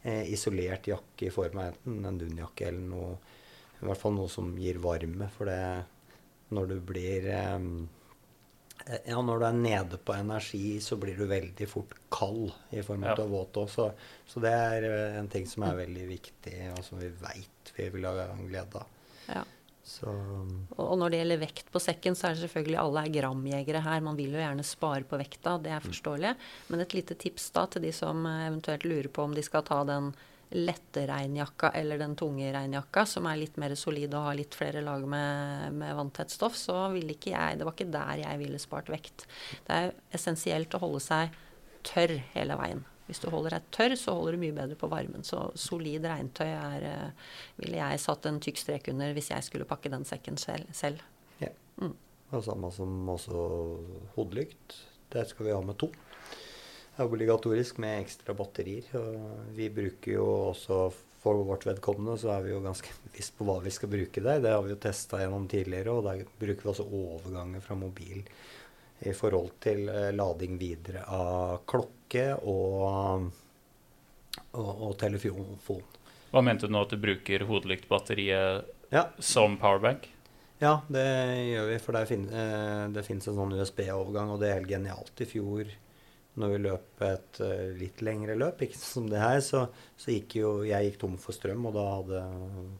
eh, isolert jakke i form av enten en dunjakke eller noe I hvert fall noe som gir varme. For det når du blir eh, ja, når du er nede på energi, så blir du veldig fort kald i form av ja. våt òg. Så, så det er eh, en ting som er veldig viktig, og som vi veit vi vil ha glede av. Ja. Så Og når det gjelder vekt på sekken, så er det selvfølgelig alle er gramjegere her. Man vil jo gjerne spare på vekta, det er forståelig. Men et lite tips da til de som eventuelt lurer på om de skal ta den lette regnjakka eller den tunge regnjakka, som er litt mer solid og har litt flere lag med, med vanntett stoff, så ville ikke jeg Det var ikke der jeg ville spart vekt. Det er essensielt å holde seg tørr hele veien. Hvis du holder deg tørr, så holder du mye bedre på varmen. Så solid regntøy er, uh, ville jeg satt en tykk strek under hvis jeg skulle pakke den sekken selv. selv. ja. Og samme som også hodelykt. Det skal vi ha med to. Det er obligatorisk med ekstra batterier. Og vi bruker jo også for vårt vedkommende så er vi jo ganske bevisst på hva vi skal bruke der. Det har vi jo testa gjennom tidligere, og der bruker vi også overganger fra mobil i forhold til eh, lading videre av klokke og, og, og telefon. Hva mente du nå at du bruker hodelyktbatteriet Ja, som powerbank? Ja, det gjør vi, for fin eh, det finnes en sånn USB-overgang, og det er helt genialt. I fjor, når vi løp et eh, litt lengre løp, ikke som det her, så, så gikk jo jeg gikk tom for strøm, og da hadde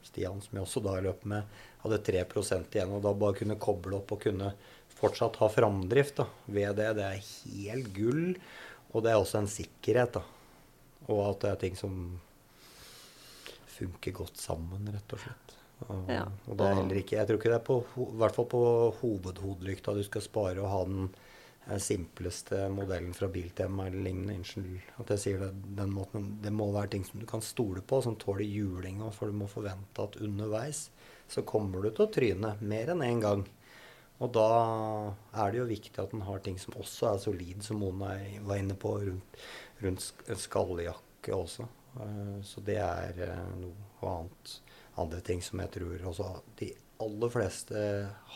Stian, som jeg også da løp med, hadde 3% igjen. Og da bare kunne koble opp og kunne fortsatt ha framdrift da, ved det. Det er helt gull, og det er også en sikkerhet, da. Og at det er ting som funker godt sammen, rett og slett. Og, Ja, og det er heller ikke Jeg tror ikke det er på, i hvert fall på hovedhodelykta du skal spare og ha den eh, simpleste modellen fra Biltema eller lignende. Unnskyld at jeg sier det den måten. Det må være ting som du kan stole på, som tåler juling. For du må forvente at underveis så kommer du til å tryne mer enn én en gang. Og da er det jo viktig at den har ting som også er solid, som Mona var inne på, rundt, rundt skalljakke også. Eh, Så det er eh, noe annet. Andre ting som jeg tror også de aller fleste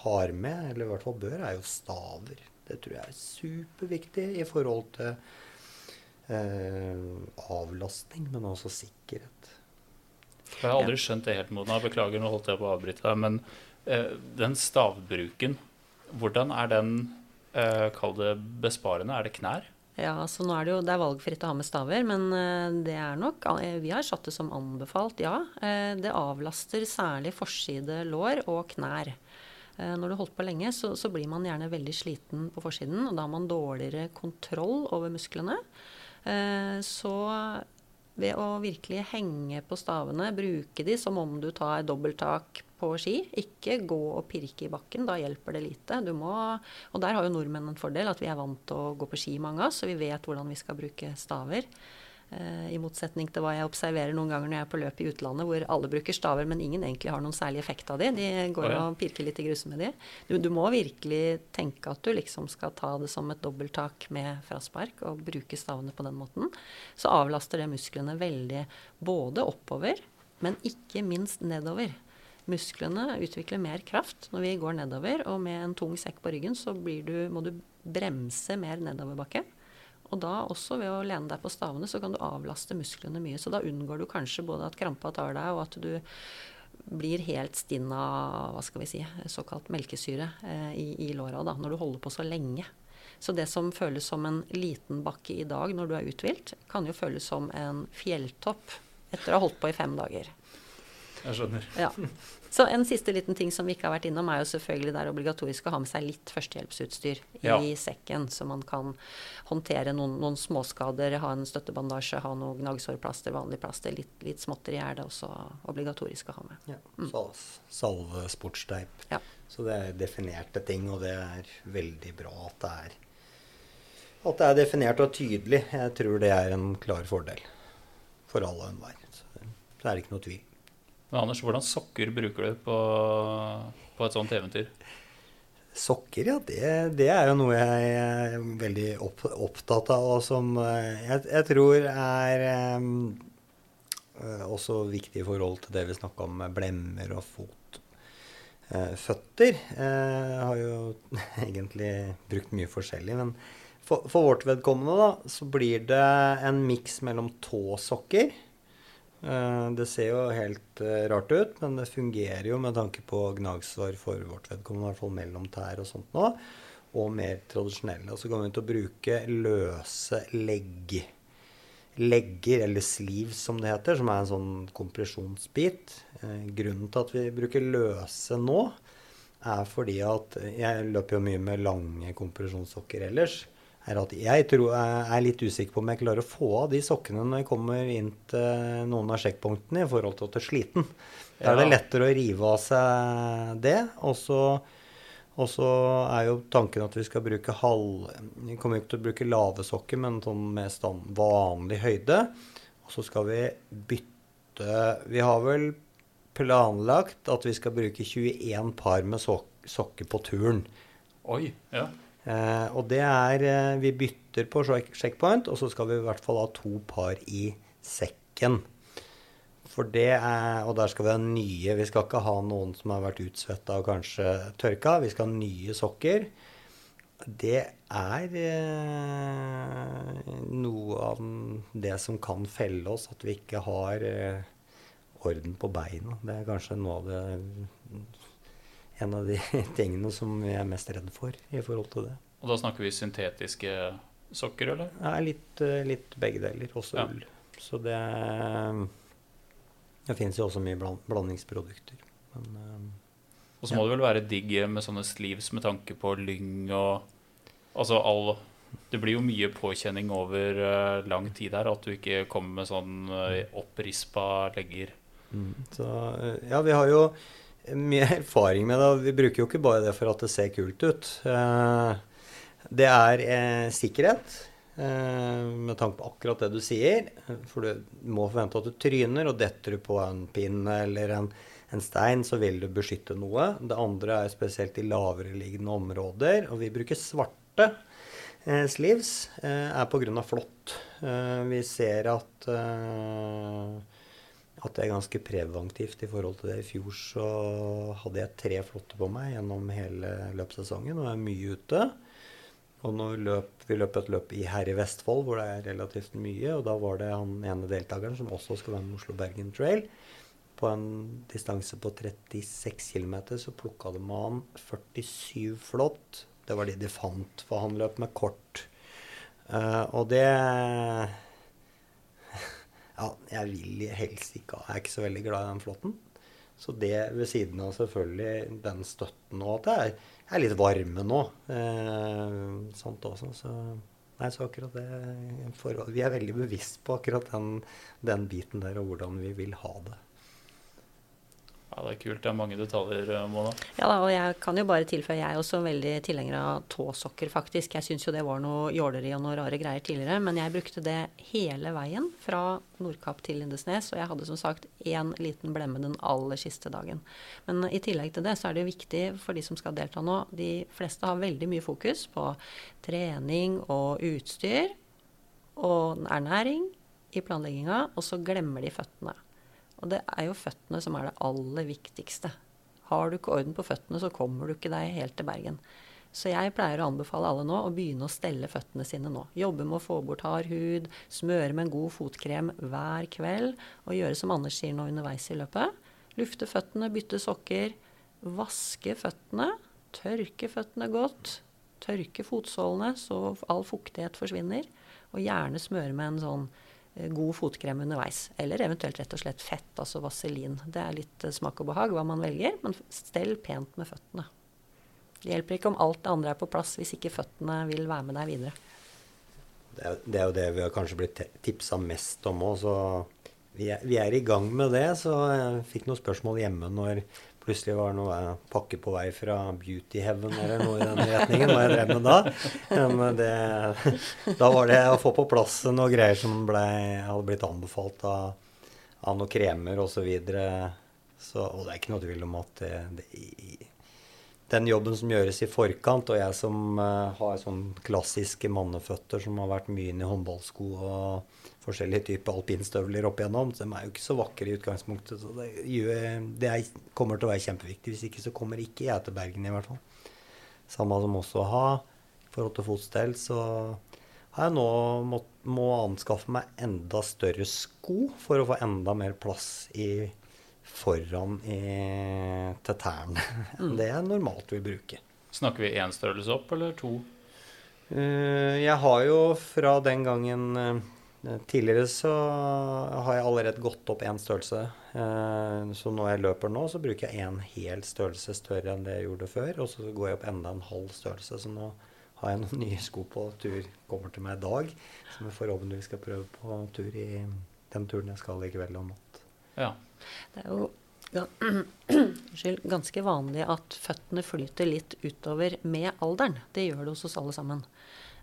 har med, eller i hvert fall bør, er jo staver. Det tror jeg er superviktig i forhold til eh, avlastning, men også sikkerhet. Jeg har aldri skjønt det helt, Mona. Beklager, nå holdt jeg på å avbryte deg. Men eh, den stavbruken, hvordan er den, uh, kall det besparende? Er det knær? Ja, så nå er det jo det er valgfritt å ha med staver, men eh, det er nok eh, Vi har satt det som anbefalt, ja. Det avlaster særlig forside lår og knær. Når du har holdt på lenge, så, så, blir man gjerne veldig sliten på forsiden, og da har man dårligere kontroll over musklene. Så ved å virkelig henge på stavene, bruke de som om du tar dobbelttak på ski. Ikke gå og pirke i bakken, da hjelper det lite. Du må, og der har jo nordmenn en fordel, at vi er vant til å gå på ski, mange av oss, så vi vet hvordan vi skal bruke staver. Eh, I motsetning til hva jeg observerer noen ganger når jeg er på løp i utlandet, hvor alle bruker staver, men ingen egentlig har noen særlig effekt av de. De går oh, ja. og pirker litt i gruset med de. Du, du, må virkelig tenke at du liksom skal ta det som et dobbelttak med fraspark og bruke stavene på den måten. Så avlaster det musklene veldig både oppover, men ikke minst nedover. Musklene utvikler mer kraft når vi går nedover, og med en tung sekk på ryggen så du, må du bremse mer nedoverbakke. Og da også ved å lene deg på stavene, så kan du avlaste musklene mye. Så da unngår du kanskje både at krampa tar deg, og at du blir helt stinn av hva skal vi si, såkalt melkesyre eh, i, i låra da, når du holder på så lenge. Så det som føles som en liten bakke i dag når du er uthvilt, kan jo føles som en fjelltopp etter å ha holdt på i fem dager. Jeg skjønner. Ja. Så en siste liten ting som vi ikke har vært innom, er jo selvfølgelig det er obligatorisk å ha med seg litt førstehjelpsutstyr ja. i sekken, så man kan håndtere noen, noen, småskader, ha en støttebandasje, ha noe gnagsårplaster, vanlig plaster. Litt, litt småtteri er det også obligatorisk å ha med. Ja. Mm. Salve, sportsteip. Ja. Så det er definerte ting, og det er veldig bra at det er at det er definert og tydelig. Jeg tror det er en klar fordel for alle og enhver. Så det er ikke noe tvil. Men Anders, hvordan sokker bruker du på, på et sånt eventyr? Sokker, ja. Det, det, er jo noe jeg er veldig opp, opptatt av, og som eh, jeg, jeg tror er um, også viktig i forhold til det vi snakka om med blemmer og fot. Uh, føtter uh, har jo egentlig brukt mye forskjellig, men for, for vårt vedkommende da, så blir det en miks mellom tåsokker Eh, det ser jo helt eh, rart ut, men det fungerer jo med tanke på gnagsår for vårt vedkommende, i hvert fall mellom tær og sånt nå, og mer tradisjonelle. Og så kommer vi til å bruke løse legg, legger, eller sleeves som det heter, som er en sånn kompresjonsbit. Eh, grunnen til at vi bruker løse nå, er fordi at jeg løper jo mye med lange kompresjonssokker ellers er at jeg tror, er litt usikker på om jeg klarer å få av de sokkene når jeg kommer inn til noen av sjekkpunktene i forhold til at jeg er sliten. Da er det lettere å rive av seg det. Og så, og så er jo tanken at vi skal bruke halv Vi kommer ikke til å bruke lave sokker, men sånn med stand, vanlig høyde. Og så skal vi bytte Vi har vel planlagt at vi skal bruke 21 par med sok sokker på turen. Oi, ja. Eh, og det er eh, Vi bytter på checkpoint, og så skal vi i hvert fall ha to par i sekken. For det er, Og der skal vi ha nye. Vi skal ikke ha noen som har vært utsvetta og kanskje tørka. Vi skal ha nye sokker. Det er eh, noe av det som kan felle oss, at vi ikke har eh, orden på beina. Det er kanskje noe av det en av de tingene som vi er mest redd for i forhold til det. Og da snakker vi syntetiske sokker, eller? Ja, litt, eh, litt begge deler. Også ja. ull. Så det Det finnes jo også mye bland, blandingsprodukter. Men, uh, og så må ja. det vel være digg med sånne sleeves med tanke på lyng og Altså all Det blir jo mye påkjenning over uh, lang tid her, at du ikke kommer med sånn uh, opprispa legger. Mm. Så ja, vi har jo mye erfaring med det. Vi bruker jo ikke bare det for at det ser kult ut. Eh, det er eh, sikkerhet, eh, med tanke på akkurat det du sier. For du må forvente at du tryner, og detter du på en pinn eller en, en stein, så vil du beskytte noe. Det andre er spesielt i lavereliggende områder. Og vi bruker svarte sleeves, eh, er pga. flått. Eh, vi ser at at det er ganske preventivt i forhold til det. I fjor så hadde jeg tre flotte på meg gjennom hele løpssesongen og er mye ute. Og nå løp, vi løp et løp i her i Vestfold hvor det er relativt mye. Og da var det han ene deltakeren som også skal være med Oslo-Bergen Trail. På en distanse på 36 km så plukka de med han 47 flått. Det var de de fant, for han løp med kort Uh, og det Ja, jeg vil helst ikke ha Jeg er ikke så veldig glad i den flåtten. Så det ved siden av selvfølgelig den støtten og at jeg er, litt varme nå. Eh, sånt også. Så, nei, så akkurat det for, Vi er veldig bevisst på akkurat den, den biten der og hvordan vi vil ha det. Ja, Det er kult. Det er mange detaljer, eh, Mona. Ja, da, og jeg kan jo bare tilføye, jeg er også veldig tilhenger av tåsokker, faktisk. Jeg syns jo det var noe jåleri og noe rare greier tidligere, men jeg brukte det hele veien fra Nordkapp til Lindesnes, og jeg hadde som sagt én liten blemme den aller siste dagen. Men i tillegg til det så er det jo viktig for de som skal delta nå, de fleste har veldig mye fokus på trening og utstyr og ernæring i planlegginga, og så glemmer de føttene. Og det er jo føttene som er det aller viktigste. Har du ikke orden på føttene, så kommer du ikke deg helt til Bergen. Så jeg pleier å anbefale alle nå å begynne å stelle føttene sine nå. Jobbe med å få bort hard hud, smøre med en god fotkrem hver kveld, og gjøre som Anders sier nå underveis i løpet. Lufte føttene, bytte sokker, vaske føttene, tørke føttene godt. Tørke fotsålene så all fuktighet forsvinner, og gjerne smøre med en sånn god fotkrem underveis. Eller eventuelt rett og slett fett, altså vaselin. Det er litt eh, smak og behag hva man velger, men stell pent med føttene. Det hjelper ikke om alt det andre er på plass hvis ikke føttene vil være med deg videre. Er, det er jo det vi har kanskje blitt tipsa mest om òg, så vi er, vi er, i gang med det. Så jeg fikk noen spørsmål hjemme når plutselig var noe pakke på vei fra Beauty Heaven eller noe i den retningen. Jeg drev med da. Men det, da var det å få på plass noen greier som ble, hadde blitt anbefalt av, av noen kremer osv. Så, og det er ikke noe tvil om at det, det, den jobben som gjøres i forkant, og jeg som uh, har sånn klassiske manneføtter som har vært mye inn i håndballsko og forskjellige typer alpinstøvler opp igjennom. De er jo ikke så vakre i utgangspunktet. Så det, det er, kommer til å være kjempeviktig. Hvis ikke så kommer ikke jeg til Bergen, i hvert fall. Samme som også å ha. I forhold til fotstell så har jeg nå må, må anskaffe meg enda større sko for å få enda mer plass i foran i, til tærne enn mm. det jeg normalt vil bruke. Snakker vi én størrelse opp, eller to? Uh, jeg har jo fra den gangen uh, Tidligere så har jeg allerede gått opp én størrelse. Eh, så når jeg løper nå, så bruker jeg én hel størrelse større enn det jeg gjorde før. Og så går jeg opp enda en halv størrelse. Så nå har jeg noen nye sko på tur kommer til meg i dag. Som jeg forhåpentligvis skal prøve på tur i den turen jeg skal i kveld og natt. Ja. Det er jo ja, ganske vanlig at føttene flyter litt utover med alderen. Det gjør det hos oss alle sammen.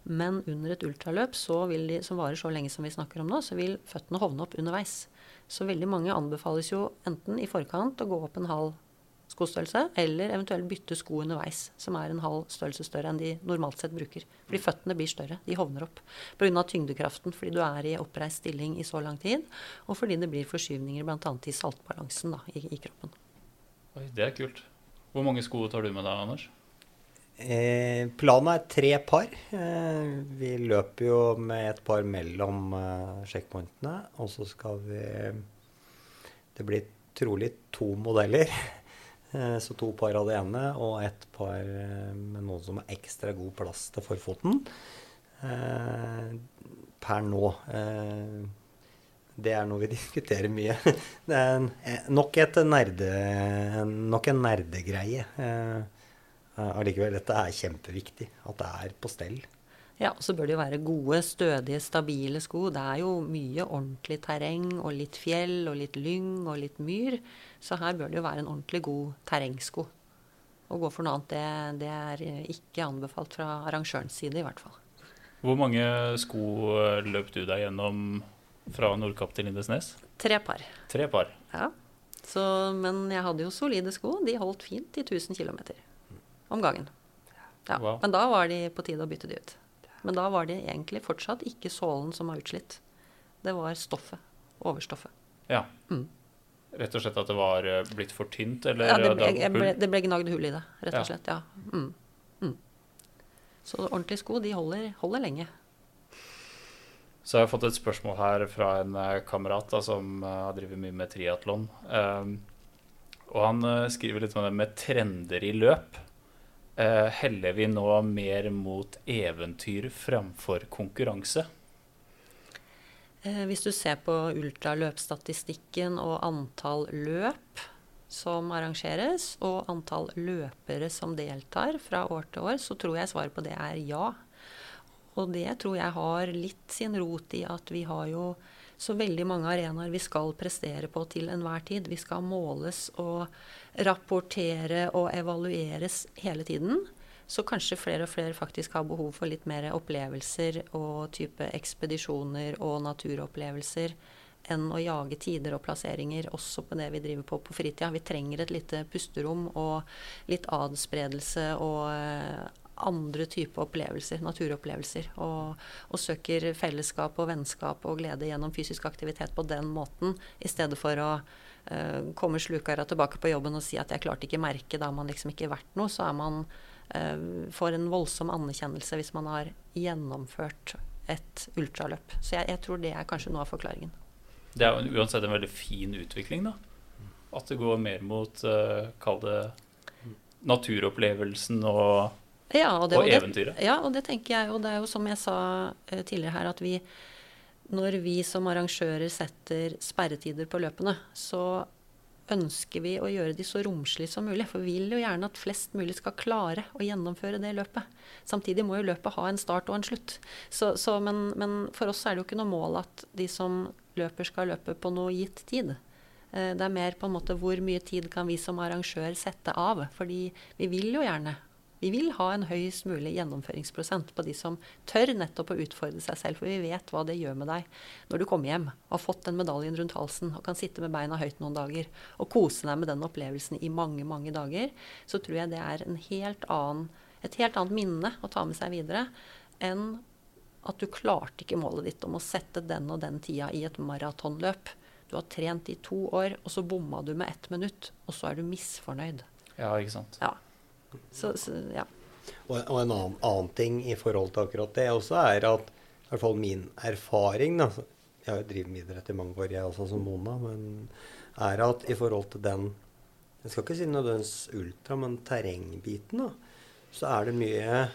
Men under et ultraløp de, som varer så lenge som vi snakker om nå, så vil føttene hovne opp underveis. Så veldig mange anbefales jo enten i forkant å gå opp en halv skostørrelse, eller eventuelt bytte sko underveis, som er en halv størrelse større enn de normalt sett bruker. Fordi føttene blir større. De hovner opp. Pga. tyngdekraften, fordi du er i oppreist stilling i så lang tid, og fordi det blir forskyvninger bl.a. i saltbalansen da, i, i kroppen. Oi, det er kult. Hvor mange sko tar du med deg, Anders? Eh, planen er tre par. Eh, vi løper jo med et par mellom eh, sjekkpointene. Og så skal vi Det blir trolig to modeller. Eh, så to par av det ene og et par eh, med noen som har ekstra god plass til forfoten. Per nå. det er noe vi diskuterer mye. Det er en, nok, et nerde, nok en nerdegreie. Eh, allikevel, dette er kjempeviktig. At det er på stell. Ja, og så bør det jo være gode, stødige, stabile sko. Det er jo mye ordentlig terreng og litt fjell og litt lyng og litt myr. Så her bør det jo være en ordentlig god terrengsko. Å gå for noe annet, det, det er ikke anbefalt fra arrangørens side, i hvert fall. Hvor mange sko eh, løp du deg gjennom fra Nordkapp til Lindesnes? Tre par. Tre par. Ja. Så, men jeg hadde jo solide sko. De holdt fint i 1000 km om gangen. Ja. Wow. Men da var de på tide å bytte de ut. Men da var det egentlig fortsatt ikke sålen som var utslitt. Det var stoffet. Overstoffet. Ja. Mm. Rett og slett at det var eh, blitt for tynt? Eller ja, det ble, ble, det ble gnagd hull i det, rett og slett. Ja. Mm. Mm. Så ordentlige sko, de holder, holder, lenge. Så jeg har fått et spørsmål her fra en uh, kamerat da, som uh, har drevet mye med triatlon. Um, og han skriver litt om det med trender i løp. Eh, heller vi nå mer mot eventyr framfor konkurranse? Eh, hvis du ser på ultraløpsstatistikken og antall løp som arrangeres, og antall løpere som deltar fra år til år, så tror jeg svaret på det er ja. Og det tror jeg har litt sin rot i at vi har jo så veldig mange arenaer vi skal prestere på til enhver tid. Vi skal måles og rapportere og evalueres hele tiden. Så kanskje flere og flere faktisk har behov for litt mer opplevelser og type ekspedisjoner og naturopplevelser enn å jage tider og plasseringer også på det vi driver på på fritida. Vi trenger et lite pusterom og litt adspredelse og andre typer opplevelser, naturopplevelser. Og, og, søker fellesskap og vennskap og glede gjennom fysisk aktivitet på den måten, i stedet for å uh, komme slukara tilbake på jobben og si at 'jeg klarte ikke merke', da har man liksom ikke vært noe. Så er man uh, får en voldsom anerkjennelse hvis man har gjennomført et ultraløp. Så jeg, jeg, tror det er kanskje noe av forklaringen. Det er uansett en veldig fin utvikling, da. At det går mer mot, uh, kall det naturopplevelsen og ja, og, det, og, eventyret. Det, ja, og det tenker jeg. Og det er jo som jeg sa uh, tidligere her, at vi når vi som arrangører setter sperretider på løpene, så ønsker vi å gjøre de så romslige som mulig. For vi vil jo gjerne at flest mulig skal klare å gjennomføre det løpet. Samtidig må jo løpet ha en start og en slutt. Så, så, men, men, for oss er det jo ikke noe mål at de som løper, skal løpe på noe gitt tid. Eh, det er mer på en måte hvor mye tid kan vi som arrangør sette av. Fordi vi vil jo gjerne vi vil ha en høyest mulig gjennomføringsprosent på de som tør nettopp å utfordre seg selv. For vi vet hva det gjør med deg når du kommer hjem og har fått den medaljen rundt halsen og kan sitte med beina høyt noen dager og kose deg med den opplevelsen i mange, mange dager. Så tror jeg det er helt annen, et helt annet minne å ta med seg videre enn at du klarte ikke målet ditt om å sette den og den tida i et maratonløp. Du har trent i to år, og så bomma du med ett minutt, og så er du misfornøyd. Ja, ikke sant. Ja. Så, så, ja. Og, og, en annen, annen, ting i forhold til akkurat det også er at i hvert fall min erfaring da, Jeg har jo drevet med idrett i mange år, jeg også som Mona. Men er at i forhold til den Jeg skal ikke si nødvendigvis ultra, men terrengbiten, da, så er det mye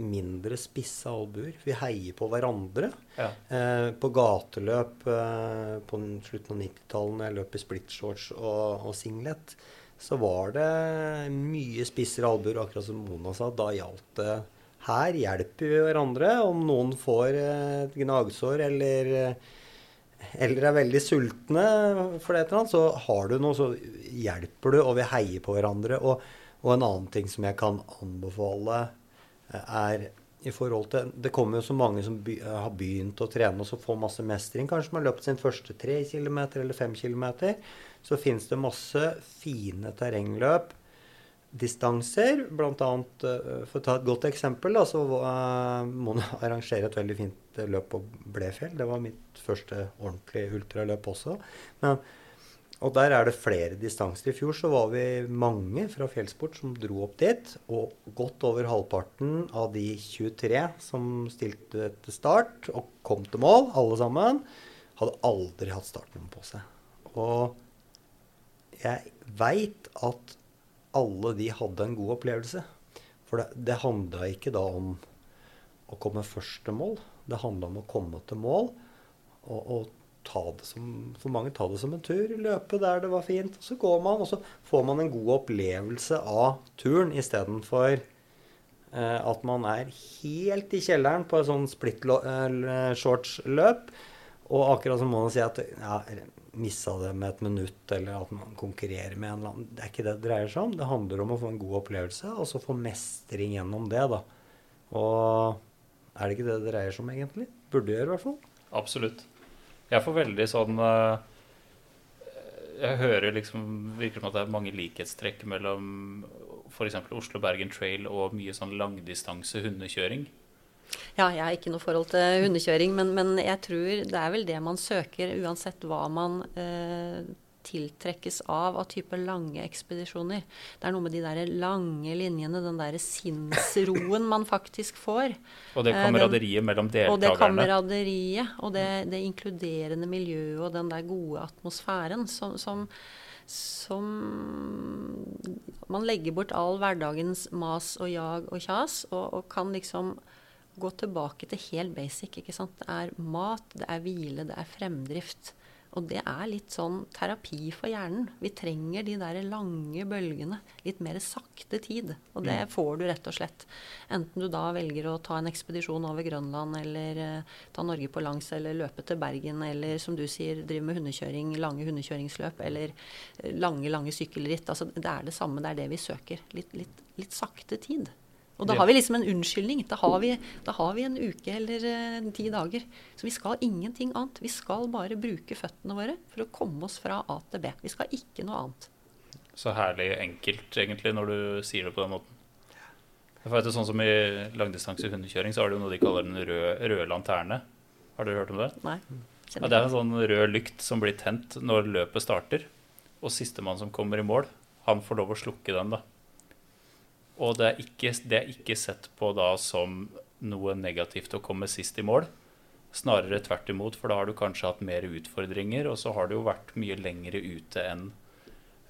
mindre spisse albuer. Vi heier på hverandre. Ja. Eh, på gateløp eh, på slutten av 90-tallet, når jeg løp i splitshorts og, og singlet, så var det mye spissere albuer, akkurat som Mona sa. Da gjaldt det her hjelper vi hverandre. Om noen får et gnagsår eller, eller er veldig sultne for det eller annet, så har du noe, så hjelper du, og vi heier på hverandre. Og, og en annen ting som jeg kan anbefale, er i forhold til Det kommer jo så mange som by, har begynt å trene og så får masse mestring. Kanskje man har løpt sin første tre kilometer eller fem kilometer så fins det masse fine terrengløp. Distanser, bl.a. Eh, for å ta et godt eksempel, da, så uh, må man arrangere et veldig fint løp på Blefjell. Det var mitt første ordentlige ultraløp også. Men, og der er det flere distanser. I fjor så var vi mange fra Fjellsport som dro opp dit. Og godt over halvparten av de 23 som stilte til start og kom til mål, alle sammen, hadde aldri hatt startnummer på seg. Og jeg veit at alle de hadde en god opplevelse. For det, det handla ikke da om å komme først til mål. Det handla om å komme til mål og, og, ta det som For mange ta det som en tur. Løpe der det var fint. Og så går man, og så får man en god opplevelse av turen istedenfor eh, at man er helt i kjelleren på et sånn split eh. Og akkurat som man sier at ja, missa det med et minutt, eller at man konkurrerer med en eller annen. Det er ikke det det dreier seg om. Det handler om å få en god opplevelse, og så få mestring gjennom det, da. Og er det ikke det det dreier seg om, egentlig? Burde gjøre, i hvert fall. Absolutt. Jeg får veldig sånn uh, Jeg hører liksom virker som at det er mange likhetstrekk mellom f.eks. Oslo-Bergen Trail og mye sånn langdistanse hundekjøring. Ja, jeg har ikke noe forhold til hundekjøring, men, men, jeg tror det er vel det man søker, uansett hva man eh, tiltrekkes av av type lange ekspedisjoner. Det er noe med de der lange linjene, den der sinnsroen man faktisk får. Og det eh, kameraderiet mellom deltakerne. Og det kameraderiet, og det, det, inkluderende miljøet og den der gode atmosfæren som, som, som man legger bort all hverdagens mas og jag og kjas, og, og kan liksom gå tilbake til helt basic. ikke sant? Det er mat, det er hvile, det er fremdrift. Og det er litt sånn terapi for hjernen. Vi trenger de der lange bølgene. Litt mer sakte tid. Og det får du rett og slett. Enten du da velger å ta en ekspedisjon over Grønland, eller uh, ta Norge på langs, eller løpe til Bergen, eller som du sier, drive med hundekjøring, lange hundekjøringsløp, eller uh, lange, lange sykkelritt. Altså, det er det samme. Det er det vi søker. Litt, litt, litt sakte tid. Og da har vi liksom en unnskyldning. Da har vi, da har vi en uke eller eh, ti dager. Så vi skal ingenting annet. Vi skal bare bruke føttene våre for å komme oss fra A til B. Vi skal ikke noe annet. Så herlig enkelt, egentlig, når du sier det på den måten. For det er sånn som I langdistanse hundekjøring så har de noe de kaller den røde, røde lanterne. Har dere hørt om det? Nei. Ja, det er en sånn rød lykt som blir tent når løpet starter. Og sistemann som kommer i mål, han får lov å slukke den. da. Og det er, ikke, det er ikke sett på da som noe negativt å komme sist i mål. Snarere tvert imot, for da har du kanskje hatt mer utfordringer, og så har du jo vært mye lengre ute enn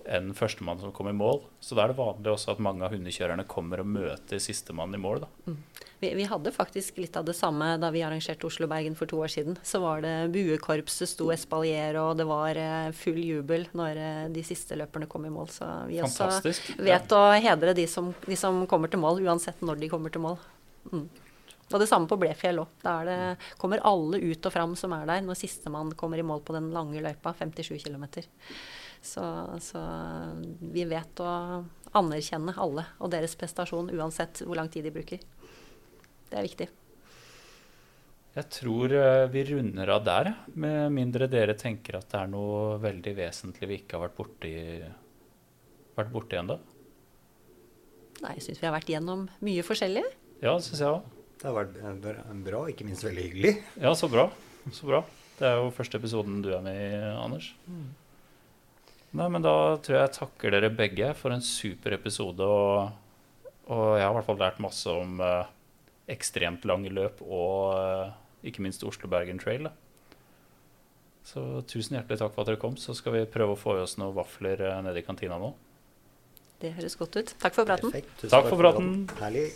enn førstemann som kom i mål. Så da er det vanlig også at mange av hundekjørerne kommer og møter sistemann i mål. Mm. Vi, vi, hadde faktisk litt av det samme da vi arrangerte Oslo-Bergen for to år siden. Så var det buekorpset sto espalier, og det var eh, full jubel når eh, de siste løperne kom i mål. Så vi Fantastisk. også vet ja. å hedre de som, de som, kommer til mål, uansett når de kommer til mål. Mm. Og det samme på Blefjell òg. Da kommer alle ut og fram som er der, når sistemann kommer i mål på den lange løypa, 57 km. Så, så, vi vet å anerkjenne alle og deres prestasjon uansett hvor lang tid de bruker. Det er viktig. Jeg tror eh, vi runder av der, med mindre dere tenker at det er noe veldig vesentlig vi ikke har vært borti, vært borti ennå. Nei, jeg syns vi har vært gjennom mye forskjellig. Ja, det syns jeg òg. Det har vært bra, ikke minst veldig hyggelig. Ja, så bra. Så bra. Det er jo første episoden du er med i, Anders. Mm. Nei, men da tror jeg jeg takker dere begge for en super episode. Og, og jeg har i hvert fall lært masse om uh, ekstremt lange løp og uh, ikke minst Oslo-Bergen Trail. Da. Så tusen hjertelig takk for at dere kom. Så skal vi prøve å få i oss noen vafler uh, nede i kantina nå. Det høres godt ut. Takk for praten. Perfekt. Takk for praten. Herlig.